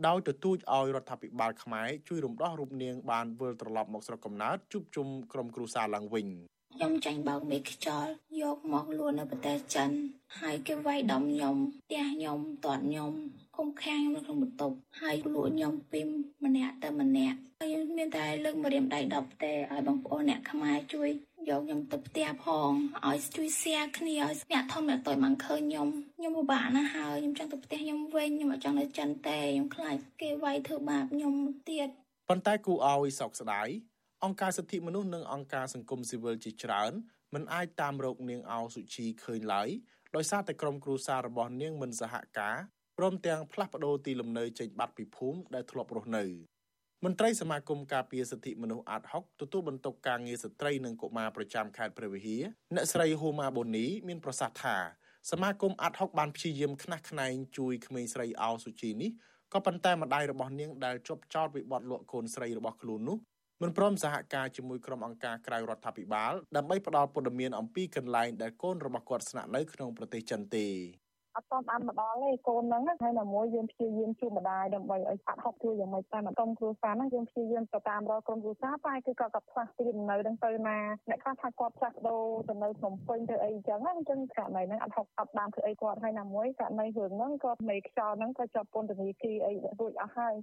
ដោយទទូចឲ្យរដ្ឋាភិបាលខ្មែរជួយរំដោះរូបនាងបានវិលត្រឡប់មកស្រុកកំណើតជួបជុំក្រុមគ្រួសារឡើងវិញខ្ញុំចាញ់បោកមេខ្យល់យកមកលួននៅប្រទេសចិនហើយគេវាយដំខ្ញុំផ្ទះខ្ញុំតាត់ខ្ញុំ គុំខាំងខ្ញុំនៅក្នុងបន្ទប់ហើយលួចខ្ញុំពីម្នាក់ទៅម្នាក់ហើយមានតែលើកមករៀមដៃ10ទេឲ្យបងប្អូនអ្នកខ្មែរជួយយកខ្ញុំទៅផ្ទះផងឲ្យជួយ share គ្នាឲ្យអ្នកធំអ្នកតូចបានឃើញខ្ញុំខ្ញុំពិបាកណាស់ហើយខ្ញុំចង់ទៅផ្ទះខ្ញុំវិញខ្ញុំអត់ចង់នៅចិនទេខ្ញុំខ្លាចគេវាយធ្វើបាបខ្ញុំទៀតប៉ុន្តែគូឲ្យសោកស្ដាយអង្គការសិទ្ធិមនុស្សនិងអង្គការសង្គមស៊ីវិលជាច្រើនមិនអាចតាមរកនាងអោសុជីឃើញឡើយដោយសារតែក្រុមគ្រួសាររបស់នាងមិនសហការ ព្រមទាំងផ្លាស់ប្ដូរទីលំនៅចេញបាត់ពីភូមិដែលធ្លាប់រស់នៅមន្ត្រីសមាគមការពារសិទ្ធិមនុស្សអាត់ហុកទទួលបន្ទុកការងារស្ត្រីនិងកុមារប្រចាំខេត្តព្រះវិហារអ្នកស្រីហូម៉ាបូនីមានប្រសាសន៍ថាសមាគមអាត់ហុកបានព្យាយាមខ្នះខ្នែងជួយក្មេងស្រីអោសុជីនេះក៏ប៉ុន្តែម្ដាយរបស់នាងដែលជាប់ចោតវិបត្តិលក់កូនស្រីរបស់ខ្លួននោះមិនព្រមសហការជាមួយក្រុមអង្គការក្រៅរដ្ឋាភិបាលដើម្បីផ្ដល់ព័ត៌មានអំពីកន្លែងដែលកូនរបស់គាត់ស្នាក់នៅក្នុងប្រទេសចិនទេ អត់តាមបានមកដល់ទេកូនហ្នឹងហើយណាមួយយើងព្យាយាមជួបម្ដាយដើម្បីឲ្យអត់ហត់ជួយយ៉ាងម៉េចតែមកក្រុមគ្រួសារហ្នឹងយើងព្យាយាមទៅតាមរកក្រុមគ្រួសារតែគឺគាត់ក៏ផ្លាស់ទីនៅហ្នឹងទៅណាអ្នកខ្លះថាគាត់ផ្លាស់ដូរទៅនៅភ្នំពេញទៅអីចឹងណាអញ្ចឹងករណីហ្នឹងអត់ហត់អត់បានធ្វើអីគាត់ហើយណាមួយករណីរឿងហ្នឹងគាត់មេខ្យល់ហ្នឹងក៏ជាប់ពន្ធនាគារអីរួចអស់ហើយ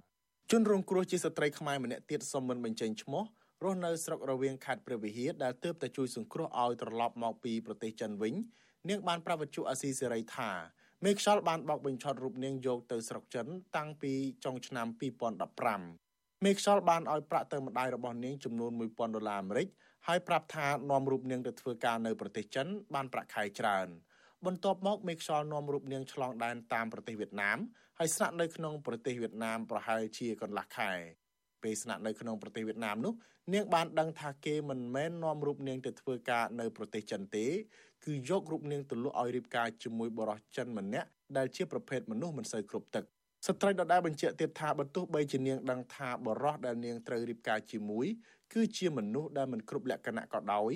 ជនរងគ្រោះជាស្ត្រីខ្មែរម្នាក់ទៀតសុំមិនបញ្ចេញឈ្មោះរស់នៅស្រុករវៀងខេត្តព្រះវិហារដែលទើបតែជួយសង្គ្រោះឲ្យត្រឡប់មកពីប្រទេសចិនវិញនាងបានប្រាប់វិទ្យុអាស៊ីសេរីថា មេខ្យល់បានបោកបញ្ឆោតរូបនាងយកទៅស្រុកចិន តាំងពីចុងឆ្នាំ2015មេខ្យល់បានឲ្យប្រាក់ទៅម្ដាយរបស់នាងចំនួន1000ដុល្លារអាមេរិកហើយប្រាប់ថានាំរូបនាងទៅធ្វើការនៅប្រទេសចិន បានប្រាក់ខែច្រើនបន្ទាប់មកមេខ្យល់នាំរូបនាងឆ្លងដែនតាមប្រទេសវៀតណាមហើយស្នាក់នៅក្នុងប្រទេសវៀតណាមប្រហែលជាកន្លះខែពេលស្នាក់នៅក្នុងប្រទេសវៀតណាមនោះនាងបានដឹងថាគេមិនមែននាំរូបនាងទៅធ្វើការនៅប្រទេសចិនទេ គឺយករូបនាងទៅលក់ឲ្យរៀបការជាមួយបរិសចិនម្នាក់ដែលជាប្រភេទមនុស្សមិនសូវគ្រប់ទឹកស្ត្រីដដែលបញ្ជាក់ទៀតថាបើទោះបីជានាងដឹងថាបរិសដែលនាងត្រូវរៀបការជាមួយគឺជាមនុស្សដែលមិនគ្រប់លក្ខណៈក៏ដោយ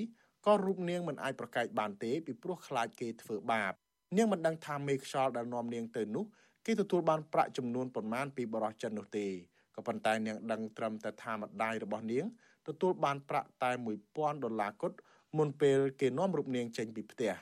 ក៏រូបនាងមិនអាចប្រកែកបានទេពីព្រោះខ្លាចគេធ្វើបាបនាងមិនដឹងថាមេខ្យល់ដែលនាំនាងទៅនោះគេទទួលបានប្រាក់ចំនួនប៉ុន្មានពីបរិសចិននោះទេក៏ប៉ុន្តែនាងដឹងត្រឹមតែថាម្ដាយរបស់នាងទទួលបានប្រាក់តែ1000ដុល្លារគត់ មុនពេលគេនាំរូបនាងចេញពីផ្ទះ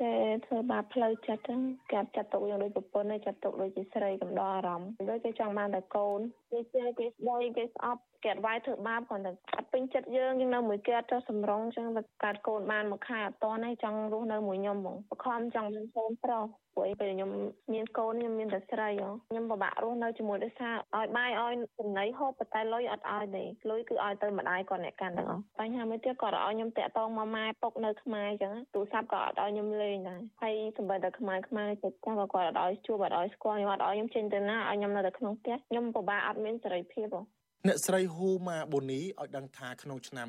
គេធ្វើបាបផ្លូវចិត្តហ្នឹងគេចាត់ទុកយ៉ាងដូចប្រពន្ធចាត់ទុកដូចជាស្រីកំដរអារម្មណ៍ដូចគេចង់បានតែកូនគេជឿគេស្ដីគេស្អប់ គេអត់វាយធ្វើបាបគាត់តែអត់ពេញចិត្តយើងយើងនៅមួយគេអត់ចោះសម្រងចឹងតែកាត់កូនបានមួយខែអត់តនេះចង់រស់នៅមួយខ្ញុំហ្មងបខំចង់មានកូនប្រុសព្រោះពេលខ្ញុំមានកូនខ្ញុំមានតែស្រីខ្ញុំពិបាករស់នៅជាមួយដោយសារឲ្យបាយឲ្យចំណីហូបតែលុយអត់ឲ្យទេលុយគឺឲ្យទៅម្ដាយគាត់អ្នកកាន់ទាំងអស់បញ្ហាមួយទៀតគាត់ឲ្យខ្ញុំតាក់តងមកម៉ែពុកនៅខ្មែរចឹងទូរស័ព្ទក៏អត់ឲ្យខ្ញុំលេងដែរហើយសម្បីតែខ្មែរខ្មែរចិត្តចាស់ក៏គាត់អត់ឲ្យជួបអត់ឲ្យស្គាល់ខ្ញុំអត់ឲ្យខ្ញុំចេញទៅណាឲ្យខ្ញុំនៅតែក្នុងផ្ទះខ្ញុំពិបាកអត់មានសេរីភាពហ៎ អ្នកស្រីហ៊ូម៉ាបូនីឲ្យដឹងថាក្នុងឆ្នាំ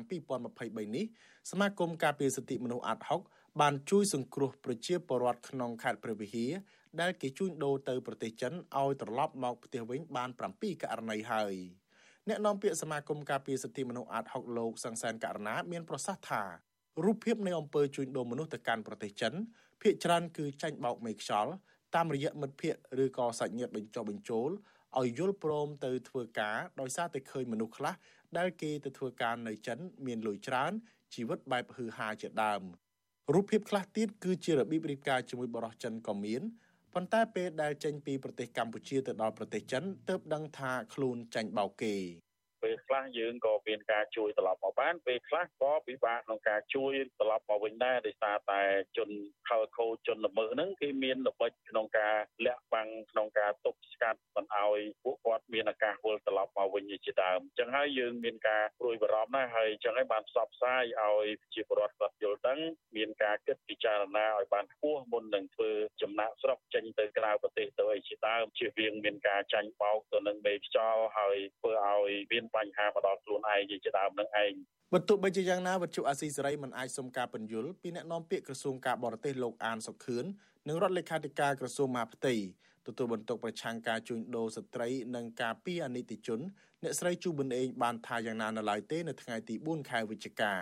2023នេះសមាគមការពារសិទ្ធិមនុស្សអាត់ហុកបានជួយសង្គ្រោះប្រជាពលរដ្ឋក្នុងខេត្តព្រះវិហារដែលគេជួញដូរទៅប្រទេសចិនឲ្យត្រឡប់មកផ្ទះវិញបាន7ករណីហើយអ្នកនាំពាក្យសមាគមការពារសិទ្ធិមនុស្សអាត់ហុកលោកសង្សានករណាមានប្រសាសន៍ថារូបភាពនៃអំពើជួញដូរមនុស្សទៅកាន់ប្រទេសចិនភ្នាក់ច្រើនគឺចាញ់បោកមេខ្យល់តាមរយៈមិត្តភ័ក្តិឬក៏សាច់ញាតិបញ្ចុះបញ្ចូល ឲ្យយល់ព្រមទៅធ្វើការដោយសារតែឃើញមនុស្សខ្លះដែលគេទៅធ្វើការនៅចិន មានលុយច្រើនជីវិតបែបហឺហាជាដើមរូបភាពខ្លះទៀតគឺជារបៀបរៀបការជាមួយបរិសចិនក៏មានប៉ុន្តែពេលដែលចេញពីប្រទេសកម្ពុជាទៅដល់ប្រទេសចិនទើបដឹងថាខ្លួនចាញ់បោកគេ ពេលខ្លះយើងក៏មានការជួយត្រឡប់មកបានពេលខ្លះក៏ពិបាកក្នុងការជួយត្រឡប់មកវិញដែរដោយសារតែជនខលខូជនល្មើសហ្នឹងគេមានល្បិចក្នុងការលាក់បាំងក្នុងការទប់ស្កាត់មិនឲ្យពួកគាត់មានឱកាសវិលត្រឡប់មកវិញជាដើមអញ្ចឹងហើយយើងមានការព្រួយបារម្ភណាស់ហើយអញ្ចឹងហើយបានផ្សព្វផ្សាយឲ្យប្រជាពលរដ្ឋគាត់យល់ដឹងមានការគិតពិចារណាឲ្យបានខ្ពស់មុននឹងធ្វើចំណាក់ស្រុកចេញទៅក្រៅប្រទេសទៅអីជាដើមជៀសវាងមានការចាញ់បោកទៅនឹងមេខ្យល់ហើយធ្វើឲ្យមានបញ្ហាមកដល់ខ្លួនឯងជាដើមនឹងឯងបើទោះបីជាយ៉ាងណាវត្ថុអាស៊ីសេរីមិនអាចសុំការពន្យល់ពីអ្នកនាំពាក្យក្រសួងការបរទេសលោកអានសុខឿននិងរដ្ឋលេខាធិការក្រសួងមហាផ្ទៃទទួលបន្ទុកប្រឆាំងការជួញដូរស្ត្រីនិងការពីអនិច្ចជនអ្នកស្រីជូប៊ុនអេងបានថាយ៉ាងណានៅឡើយទេនៅថ្ងៃទី4ខែវិច្ឆិកា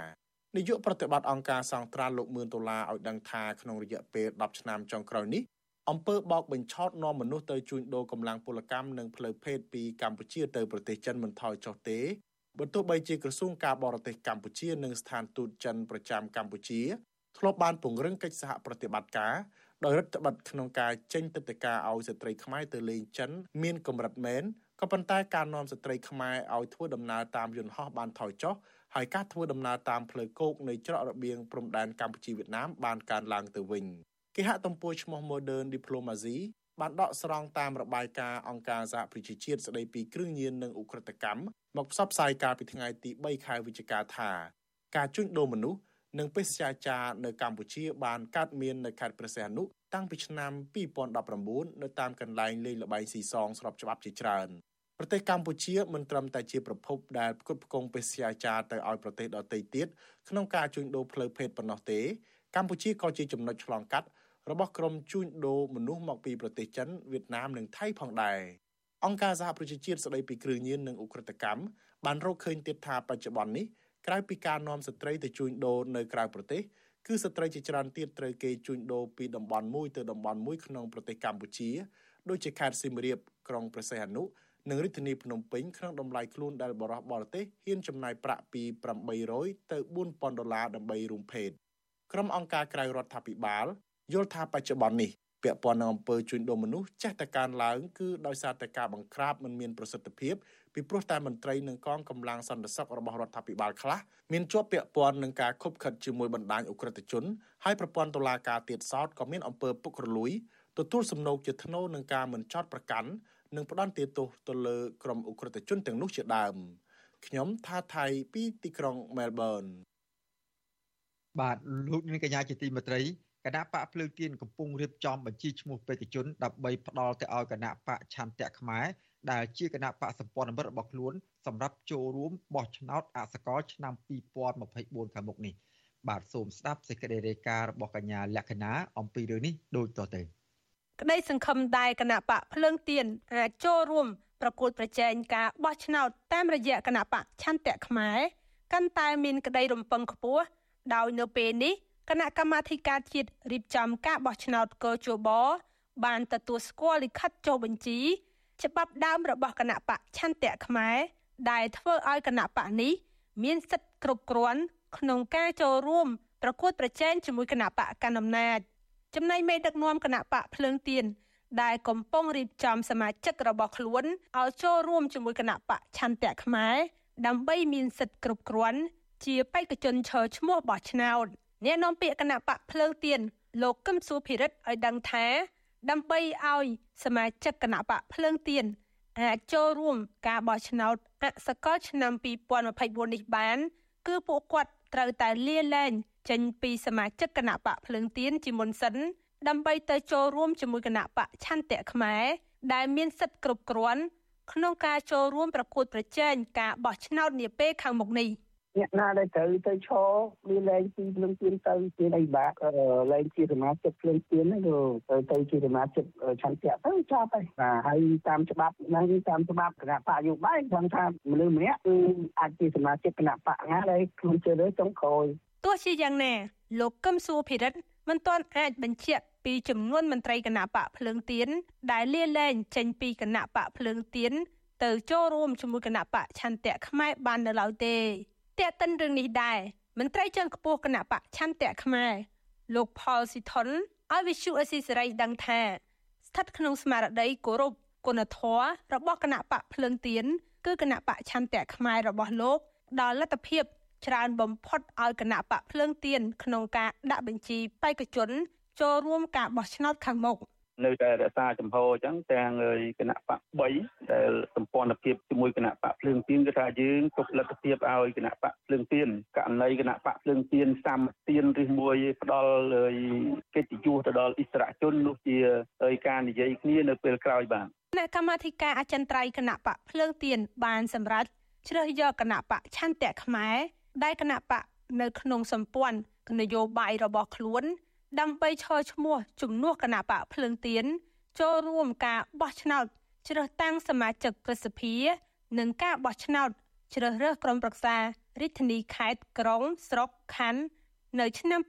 នាយកប្រតិបត្តិអង្គការសង្ត្រាល់លោកមឿនដុល្លារឲ្យដឹងថាក្នុងរយៈពេល10ឆ្នាំចុងក្រោយនេះ អំពើបោកបញ្ឆោតនាំមនុស្សទៅជួញដូរកម្លាំងពលកម្មនិងផ្លូវភេទពីកម្ពុជាទៅប្រទេសចិនមិនថយចុះទេបើទោះបីជាក្រសួងការបរទេសកម្ពុជានិងស្ថានទូតចិនប្រចាំកម្ពុជាធ្លាប់បានពង្រឹងកិច្ចសហប្រតិបត្តិការដោយរដ្ឋបတ်ក្នុងការចេញទឹកដីការឲ្យស្ត្រីខ្មែរទៅលេងចិន មានកម្រិតមែនក៏ប៉ុន្តែការនាំស្ត្រីខ្មែរឲ្យធ្វើដំណើរតាមយន្តហោះបានថយចុះហើយការធ្វើដំណើរតាមផ្លូវគោកនៃច្រករបៀងព្រំដែនកម្ពុជាវៀតណាមបានកើនឡើងទៅវិញ គេហទំព័រឈ្មោះ Modern Diplomacy បានដកស្រង់តាមរបាយការណ៍អង្គការសហប្រជាជាតិស្តីពីគ្រឿងញៀននិងឧក្រិដ្ឋកម្មមកផ្សព្វផ្សាយកាលពីថ្ងៃទី3ខែវិច្ឆិកាថាការជួញដូរមនុស្សនិងបេសកចារនៅកម្ពុជាបានកើតមាននៅខេត្តព្រះសីហនុតាំងពីឆ្នាំ2019នៅតាមកន្លែងលេងល្បែងស៊ីសងស្របច្បាប់ជាច្រើនប្រទេសកម្ពុជាមិនត្រឹមតែជាប្រភពដែលផ្គត់ផ្គង់បេសកចារទៅឲ្យប្រទេសដទៃទៀតក្នុងការជួញដូរផ្លូវភេទប៉ុណ្ណោះទេកម្ពុជាក៏ជាចំណុចឆ្លងកាត់ របស់ក្រុមជួញដូរមនុស្សមកពីប្រទេសចិនវៀតណាមនិងថៃផងដែរអង្គការសហប្រជាជាតិស្តីពីគ្រឿងញៀននិងឧក្រិដ្ឋកម្មបានរកឃើញទៀតថាបច្ចុប្បន្ននេះក្រៅពីការនាំស្ត្រីទៅជួញដូរនៅក្រៅប្រទេសគឺស្ត្រីជាច្រើនទៀតត្រូវគេជួញដូរពីតំបន់មួយទៅតំបន់មួយក្នុងប្រទេសកម្ពុជាដូចជាខេត្តសៀមរាបក្រុងព្រះសីហនុនិងរាជធានីភ្នំពេញក្នុងតម្លៃខ្លួនដែលបរិះបរទេសហ៊ានចំណាយប្រាក់ពី800ទៅ4000ដុល្លារដើម្បីរួមភេទក្រុមអង្គការក្រៅរដ្ឋាភិបាល យល់ថាបច្ចុប្បន្ននេះពាក់ព័ន្ធនឹងអំពើជួញដូរមនុស្សចេះតែកើនឡើងគឺដោយសារតែការបង្ក្រាបមិនមានប្រសិទ្ធភាពពីព្រោះតែមន្ត្រីនិងកងកម្លាំងសន្តិសុខរបស់រដ្ឋាភិបាលខ្លះមានជាប់ពាក់ព័ន្ធនឹងការខុបខិតជាមួយបណ្ដាញអ ுக ្រិតជនហើយប្រព័ន្ធតុលាការទៀតសោតក៏មានអំពើពុករលួយទទួលសំណូកជាធ្នូនឹងការមិនចោតប្រកាន់និងផ្ដន្ទាទោសទៅលើក្រុមអ ுக ្រិតជនទាំងនោះជាដើមខ្ញុំថាថៃពីទីក្រុងមែលប៊នបាទលោកនាងកញ្ញាជាទីមេត្រី គណៈបកភ្លើងទៀនកំពុងរៀបចំបញ្ជីឈ្មោះបេក្ខជនដើម្បីផ្ដល់ទៅឲ្យគណៈបកឆន្ទៈខ្មែរដែលជាគណៈបកសម្ព័ន្ធមិត្តរបស់ខ្លួនសម្រាប់ចូលរួមបោះឆ្នោតអសកលឆ្នាំ2024ខាងមុខនេះបាទសូមស្ដាប់សេចក្តីរាយការណ៍របស់កញ្ញាលក្ខណាអំពីរឿងនេះដូចតទៅក្តីសង្ឃឹមដែរគណៈបកភ្លើងទៀនអាចចូលរួមប្រកួតប្រជែងការបោះឆ្នោតតាមរយៈគណៈបកឆន្ទៈខ្មែរកាន់តែមានក្តីរំពឹងខ្ពស់ដោយនៅពេលនេះ គណៈកម្មាធិការជាតិរៀបចំការបោះឆ្នោតកោជបបានទទួលស្គាល់លិខិតចុះបញ្ជីច្បាប់ដើមរបស់គណៈបកឆន្ទៈខ្មែរដែលធ្វើឲ្យគណៈបកនេះមានសិទ្ធិគ្រប់គ្រាន់ក្នុងការចូលរួម ប្រកួតប្រជែងជាមួយគណៈបកកណ្ដាលអំណាចចំណែកមេដឹកនាំគណៈបកភ្លើងទៀនដែលកំពុងរៀបចំសមាជិករបស់ខ្លួនឲ្យចូលរួមជាមួយគណៈបកឆន្ទៈខ្មែរដើម្បីមានសិទ្ធិគ្រប់គ្រាន់ជាបេក្ខជនឈរឈ្មោះបោះឆ្នោត អ្នកនាំពាក្យគណៈបកភ្លើងទៀនលោកកឹមសុភិរិទ្ធឲ្យដឹងថា ដើម្បីឲ្យសមាជិកគណៈបកភ្លើងទៀនអាចចូលរួមការបោះឆ្នោតអសកលឆ្នាំ2024នេះបាន គឺពួកគាត់ត្រូវតែលាលែងចេញពីសមាជិកគណៈបកភ្លើងទៀនជាមុនសិនដើម្បីទៅចូលរួមជាមួយគណៈបកឆន្ទៈខ្មែរដែលមានសិទ្ធិគ្រប់គ្រាន់ក្នុងការចូលរួមប្រកួតប្រជែងការបោះឆ្នោតនាពេលខាងមុខនេះ។ អ្នកណាដែលត្រូវទៅឈរមានលែងពីភ្លើងទៀនទៅជាអីបាក់លែងជាសមាជិកភ្លើងទៀនហ្នឹងទៅទៅជាសមាជិកឆន្ទៈទៅចប់ហើយបាទហើយតាមច្បាប់ហ្នឹងតាមច្បាប់គណៈបកយោបាយខ្ញុំថាមនុស្សម្នាក់គឺអាចជាសមាជិកគណៈបកណាដែលខ្លួនជឿលើចុងក្រោយទោះជាយ៉ាងណាលោកកឹមសុភិរិទ្ធមិនទាន់អាចបញ្ជាក់ពីចំនួនមន្ត្រីគណៈបកភ្លើងទៀនដែលលាលែងចេញពីគណៈបកភ្លើងទៀនទៅចូលរួមជាមួយគណៈបកឆន្ទៈខ្មែរបាននៅឡើយទេ តេតិនរឿងនេះដែរមន្ត្រីជាន់ខ្ពស់គណៈបកឆន្ទៈខ្មែរលោកផលស៊ីថុនឲ្យវិសុអេស៊ីសេរីដឹងថាស្ថិតក្នុងស្មារតីគោរពគុណធម៌របស់គណៈបកភ្លើងទៀនគឺគណៈបកឆន្ទៈខ្មែររបស់លោកដល់លទ្ធភាពច្រើនបំផុតឲ្យគណៈបកភ្លើងទៀនក្នុងការដាក់បញ្ជីបេក្ខជនចូលរួមការបោះឆ្នោតខាងមុខ។ នៅតែរក្សាចំហអញ្ចឹងទាំងគណៈបក3ដែលសម្ព័ន្ធភាពជាមួយគណៈបកភ្លើងទៀនគឺថាយើងទុកលទ្ធភាពឲ្យគណៈបកភ្លើងទៀនករណីគណៈបកភ្លើងទៀនសាមទៀនឬមួយផ្ដល់កិត្តិយសទៅដល់អិសរាជជននោះជាការនិយាយគ្នានៅពេលក្រោយបាទគណៈកម្មាធិការអចិន្ត្រៃយ៍គណៈបកភ្លើងទៀនបានសម្រេចជ្រើសយកគណៈបកឆន្ទៈខ្មែរដែលគណៈបកនៅក្នុងសម្ព័ន្ធនយោបាយរបស់ខ្លួន ដើម្បីឈរឈ្មោះជំនួសគណៈបកភ្លើងទៀនចូលរួមការបោះឆ្នោតជ្រើសតាំងសមាជិកព្រឹទ្ធសភា និងការបោះឆ្នោតជ្រើសរើសក្រុមប្រឹក្សារាជធានីខេត្តក្រុងស្រុកខណ្ឌនៅឆ្នាំ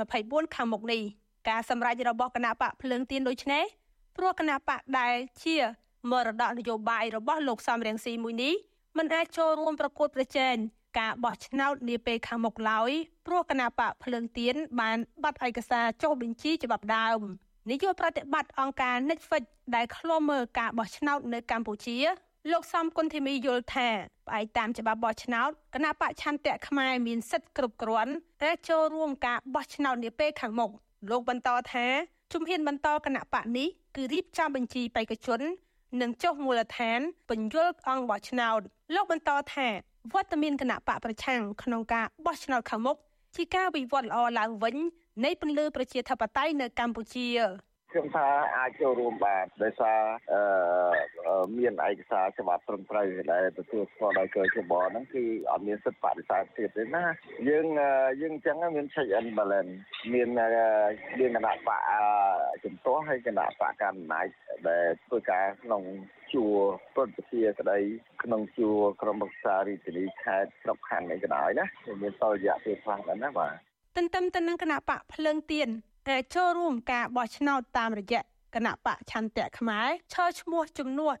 2024ខាងមុខនេះការសម្រេចរបស់គណៈបកភ្លើងទៀនដូចនេះព្រោះគណៈបកដែលជាមរតកនយោបាយរបស់លោកសំរៀងស៊ីមួយនេះមិនអាចចូលរួមប្រកួតប្រជែង ការបោះឆ្នោតនាពេលខាងមុខឡើយព្រោះគណៈបកភ្លើងទៀនបានបាត់ឯកសារចុះបញ្ជីច្បាប់ដើមនាយកប្រតិបត្តិអង្គការ Netflix ដែលឃ្លាំមើលការបោះឆ្នោតនៅកម្ពុជាលោកសំគុណធីមីយល់ថាផ្អែកតាមច្បាប់បោះឆ្នោតគណៈបកឆន្ទៈខ្មែរមានសិទ្ធិគ្រប់គ្រាន់ដែលចូលរួមការបោះឆ្នោតនាពេលខាងមុខលោកបន្តថាជំហានបន្តគណៈបកនេះគឺរៀបចំបញ្ជីបេក្ខជន និងចុះមូលដ្ឋានពន្យល់អង្គបោះឆ្នោតលោកបន្តថា វត្តមានគណៈបកប្រឆាំងក្នុងការបោះឆ្នោតខាងមុខជាការវិវត្តល្អឡើងវិញនៃពន្លឺប្រជាធិបតេយ្យនៅកម្ពុជា ខ្ញុំថាអាចចូលរួមបានដោយសារមានឯកសារច្បាប់ត្រឹមត្រូវដែលទទួលស្គាល់ដោយកជបហ្នឹងគឺអត់មានសិទ្ធិបដិសេធទៀតទេណាយើងយើងអញ្ចឹងមាន check and balance មានមានគណៈបកជំទាស់ហើយគណៈបកកណ្ដាលដែលធ្វើការក្នុងជួរព្រឹទ្ធសភាក្តីក្នុងជួរក្រុមប្រឹក្សារាជធានីខេត្តស្រុកខណ្ឌអីក៏ដោយណាមានតរយៈពេលខ្លះដែរណាបាទទន្ទឹមទៅនឹងគណៈបកភ្លើងទៀន តែចូលរួមការបោះឆ្នោតតាមរយៈគណៈបកឆន្ទៈខ្មែរឈរឈ្មោះជំនួស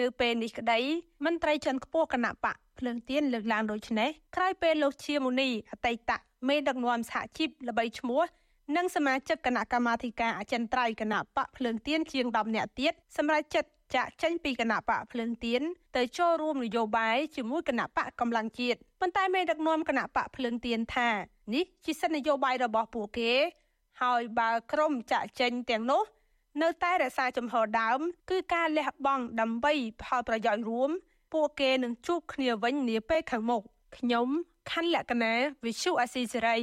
នៅពេលនេះក្តីមន្ត្រីជាន់ខ្ពស់គណៈបកភ្លើងទៀនលើកឡើងដូចនេះក្រោយពេលលោកជាមូនីអតីតមេដឹកនាំសហជីពល្បីឈ្មោះនិងសមាជិកគណៈកម្មាធិការអចិន្ត្រៃយ៍គណៈបកភ្លើងទៀនជាង10នាក់ទៀតសម្រាប់ចិត្តចាក់ចេញពីគណៈបកភ្លើងទៀនទៅចូលរួមនយោបាយជាមួយគណៈបកកម្លាំងជាតិប៉ុន្តែមេដឹកនាំគណៈបកភ្លើងទៀនថានេះជាសិទ្ធិនយោបាយរបស់ពួកគេ ហើយបើក្រុមចាក់ចេញទាំងនោះ នៅតែរក្សាចំហដើម គឺការលះបង់ដើម្បីផលប្រយោជន៍រួម ពួកគេនឹងជួបគ្នាវិញនាពេលខាងមុខខ្ញុំខណ្ឌលក្ខណាវិសុអាស៊ីសេរី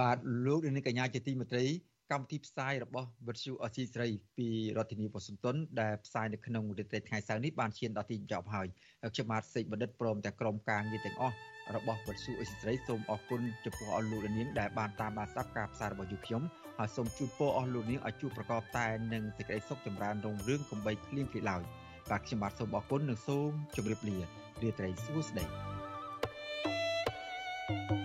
បាទលោកនាងកញ្ញាជាទីមេត្រី កម្មវិធីផ្សាយរបស់វិទ្យុអសីស្រីពីរដ្ឋធានីវ៉ាស៊ីនតោនដែលផ្សាយនៅក្នុងរាត្រីថ្ងៃសៅរ៍នេះបានឈានដល់ទីចប់ហើយខ្ញុំបាទសេកបណ្ឌិតព្រមទាំងក្រុមការងារទាំងអស់របស់វិទ្យុអសីស្រីសូមអរគុណចំពោះអស់លោកនាងដែលបានតាមដានស្ដាប់ការផ្សាយរបស់យើងខ្ញុំហើយសូមជូនពរអស់លោកនាងឲ្យជួបប្រកបតែនឹងសេចក្តីសុខចម្រើនរុងរឿងកំបីគ្លៀងគ្លីឡើយបាទខ្ញុំបាទសូមអរគុណនិងសូមជម្រាបលារាត្រីសួស្តី thank you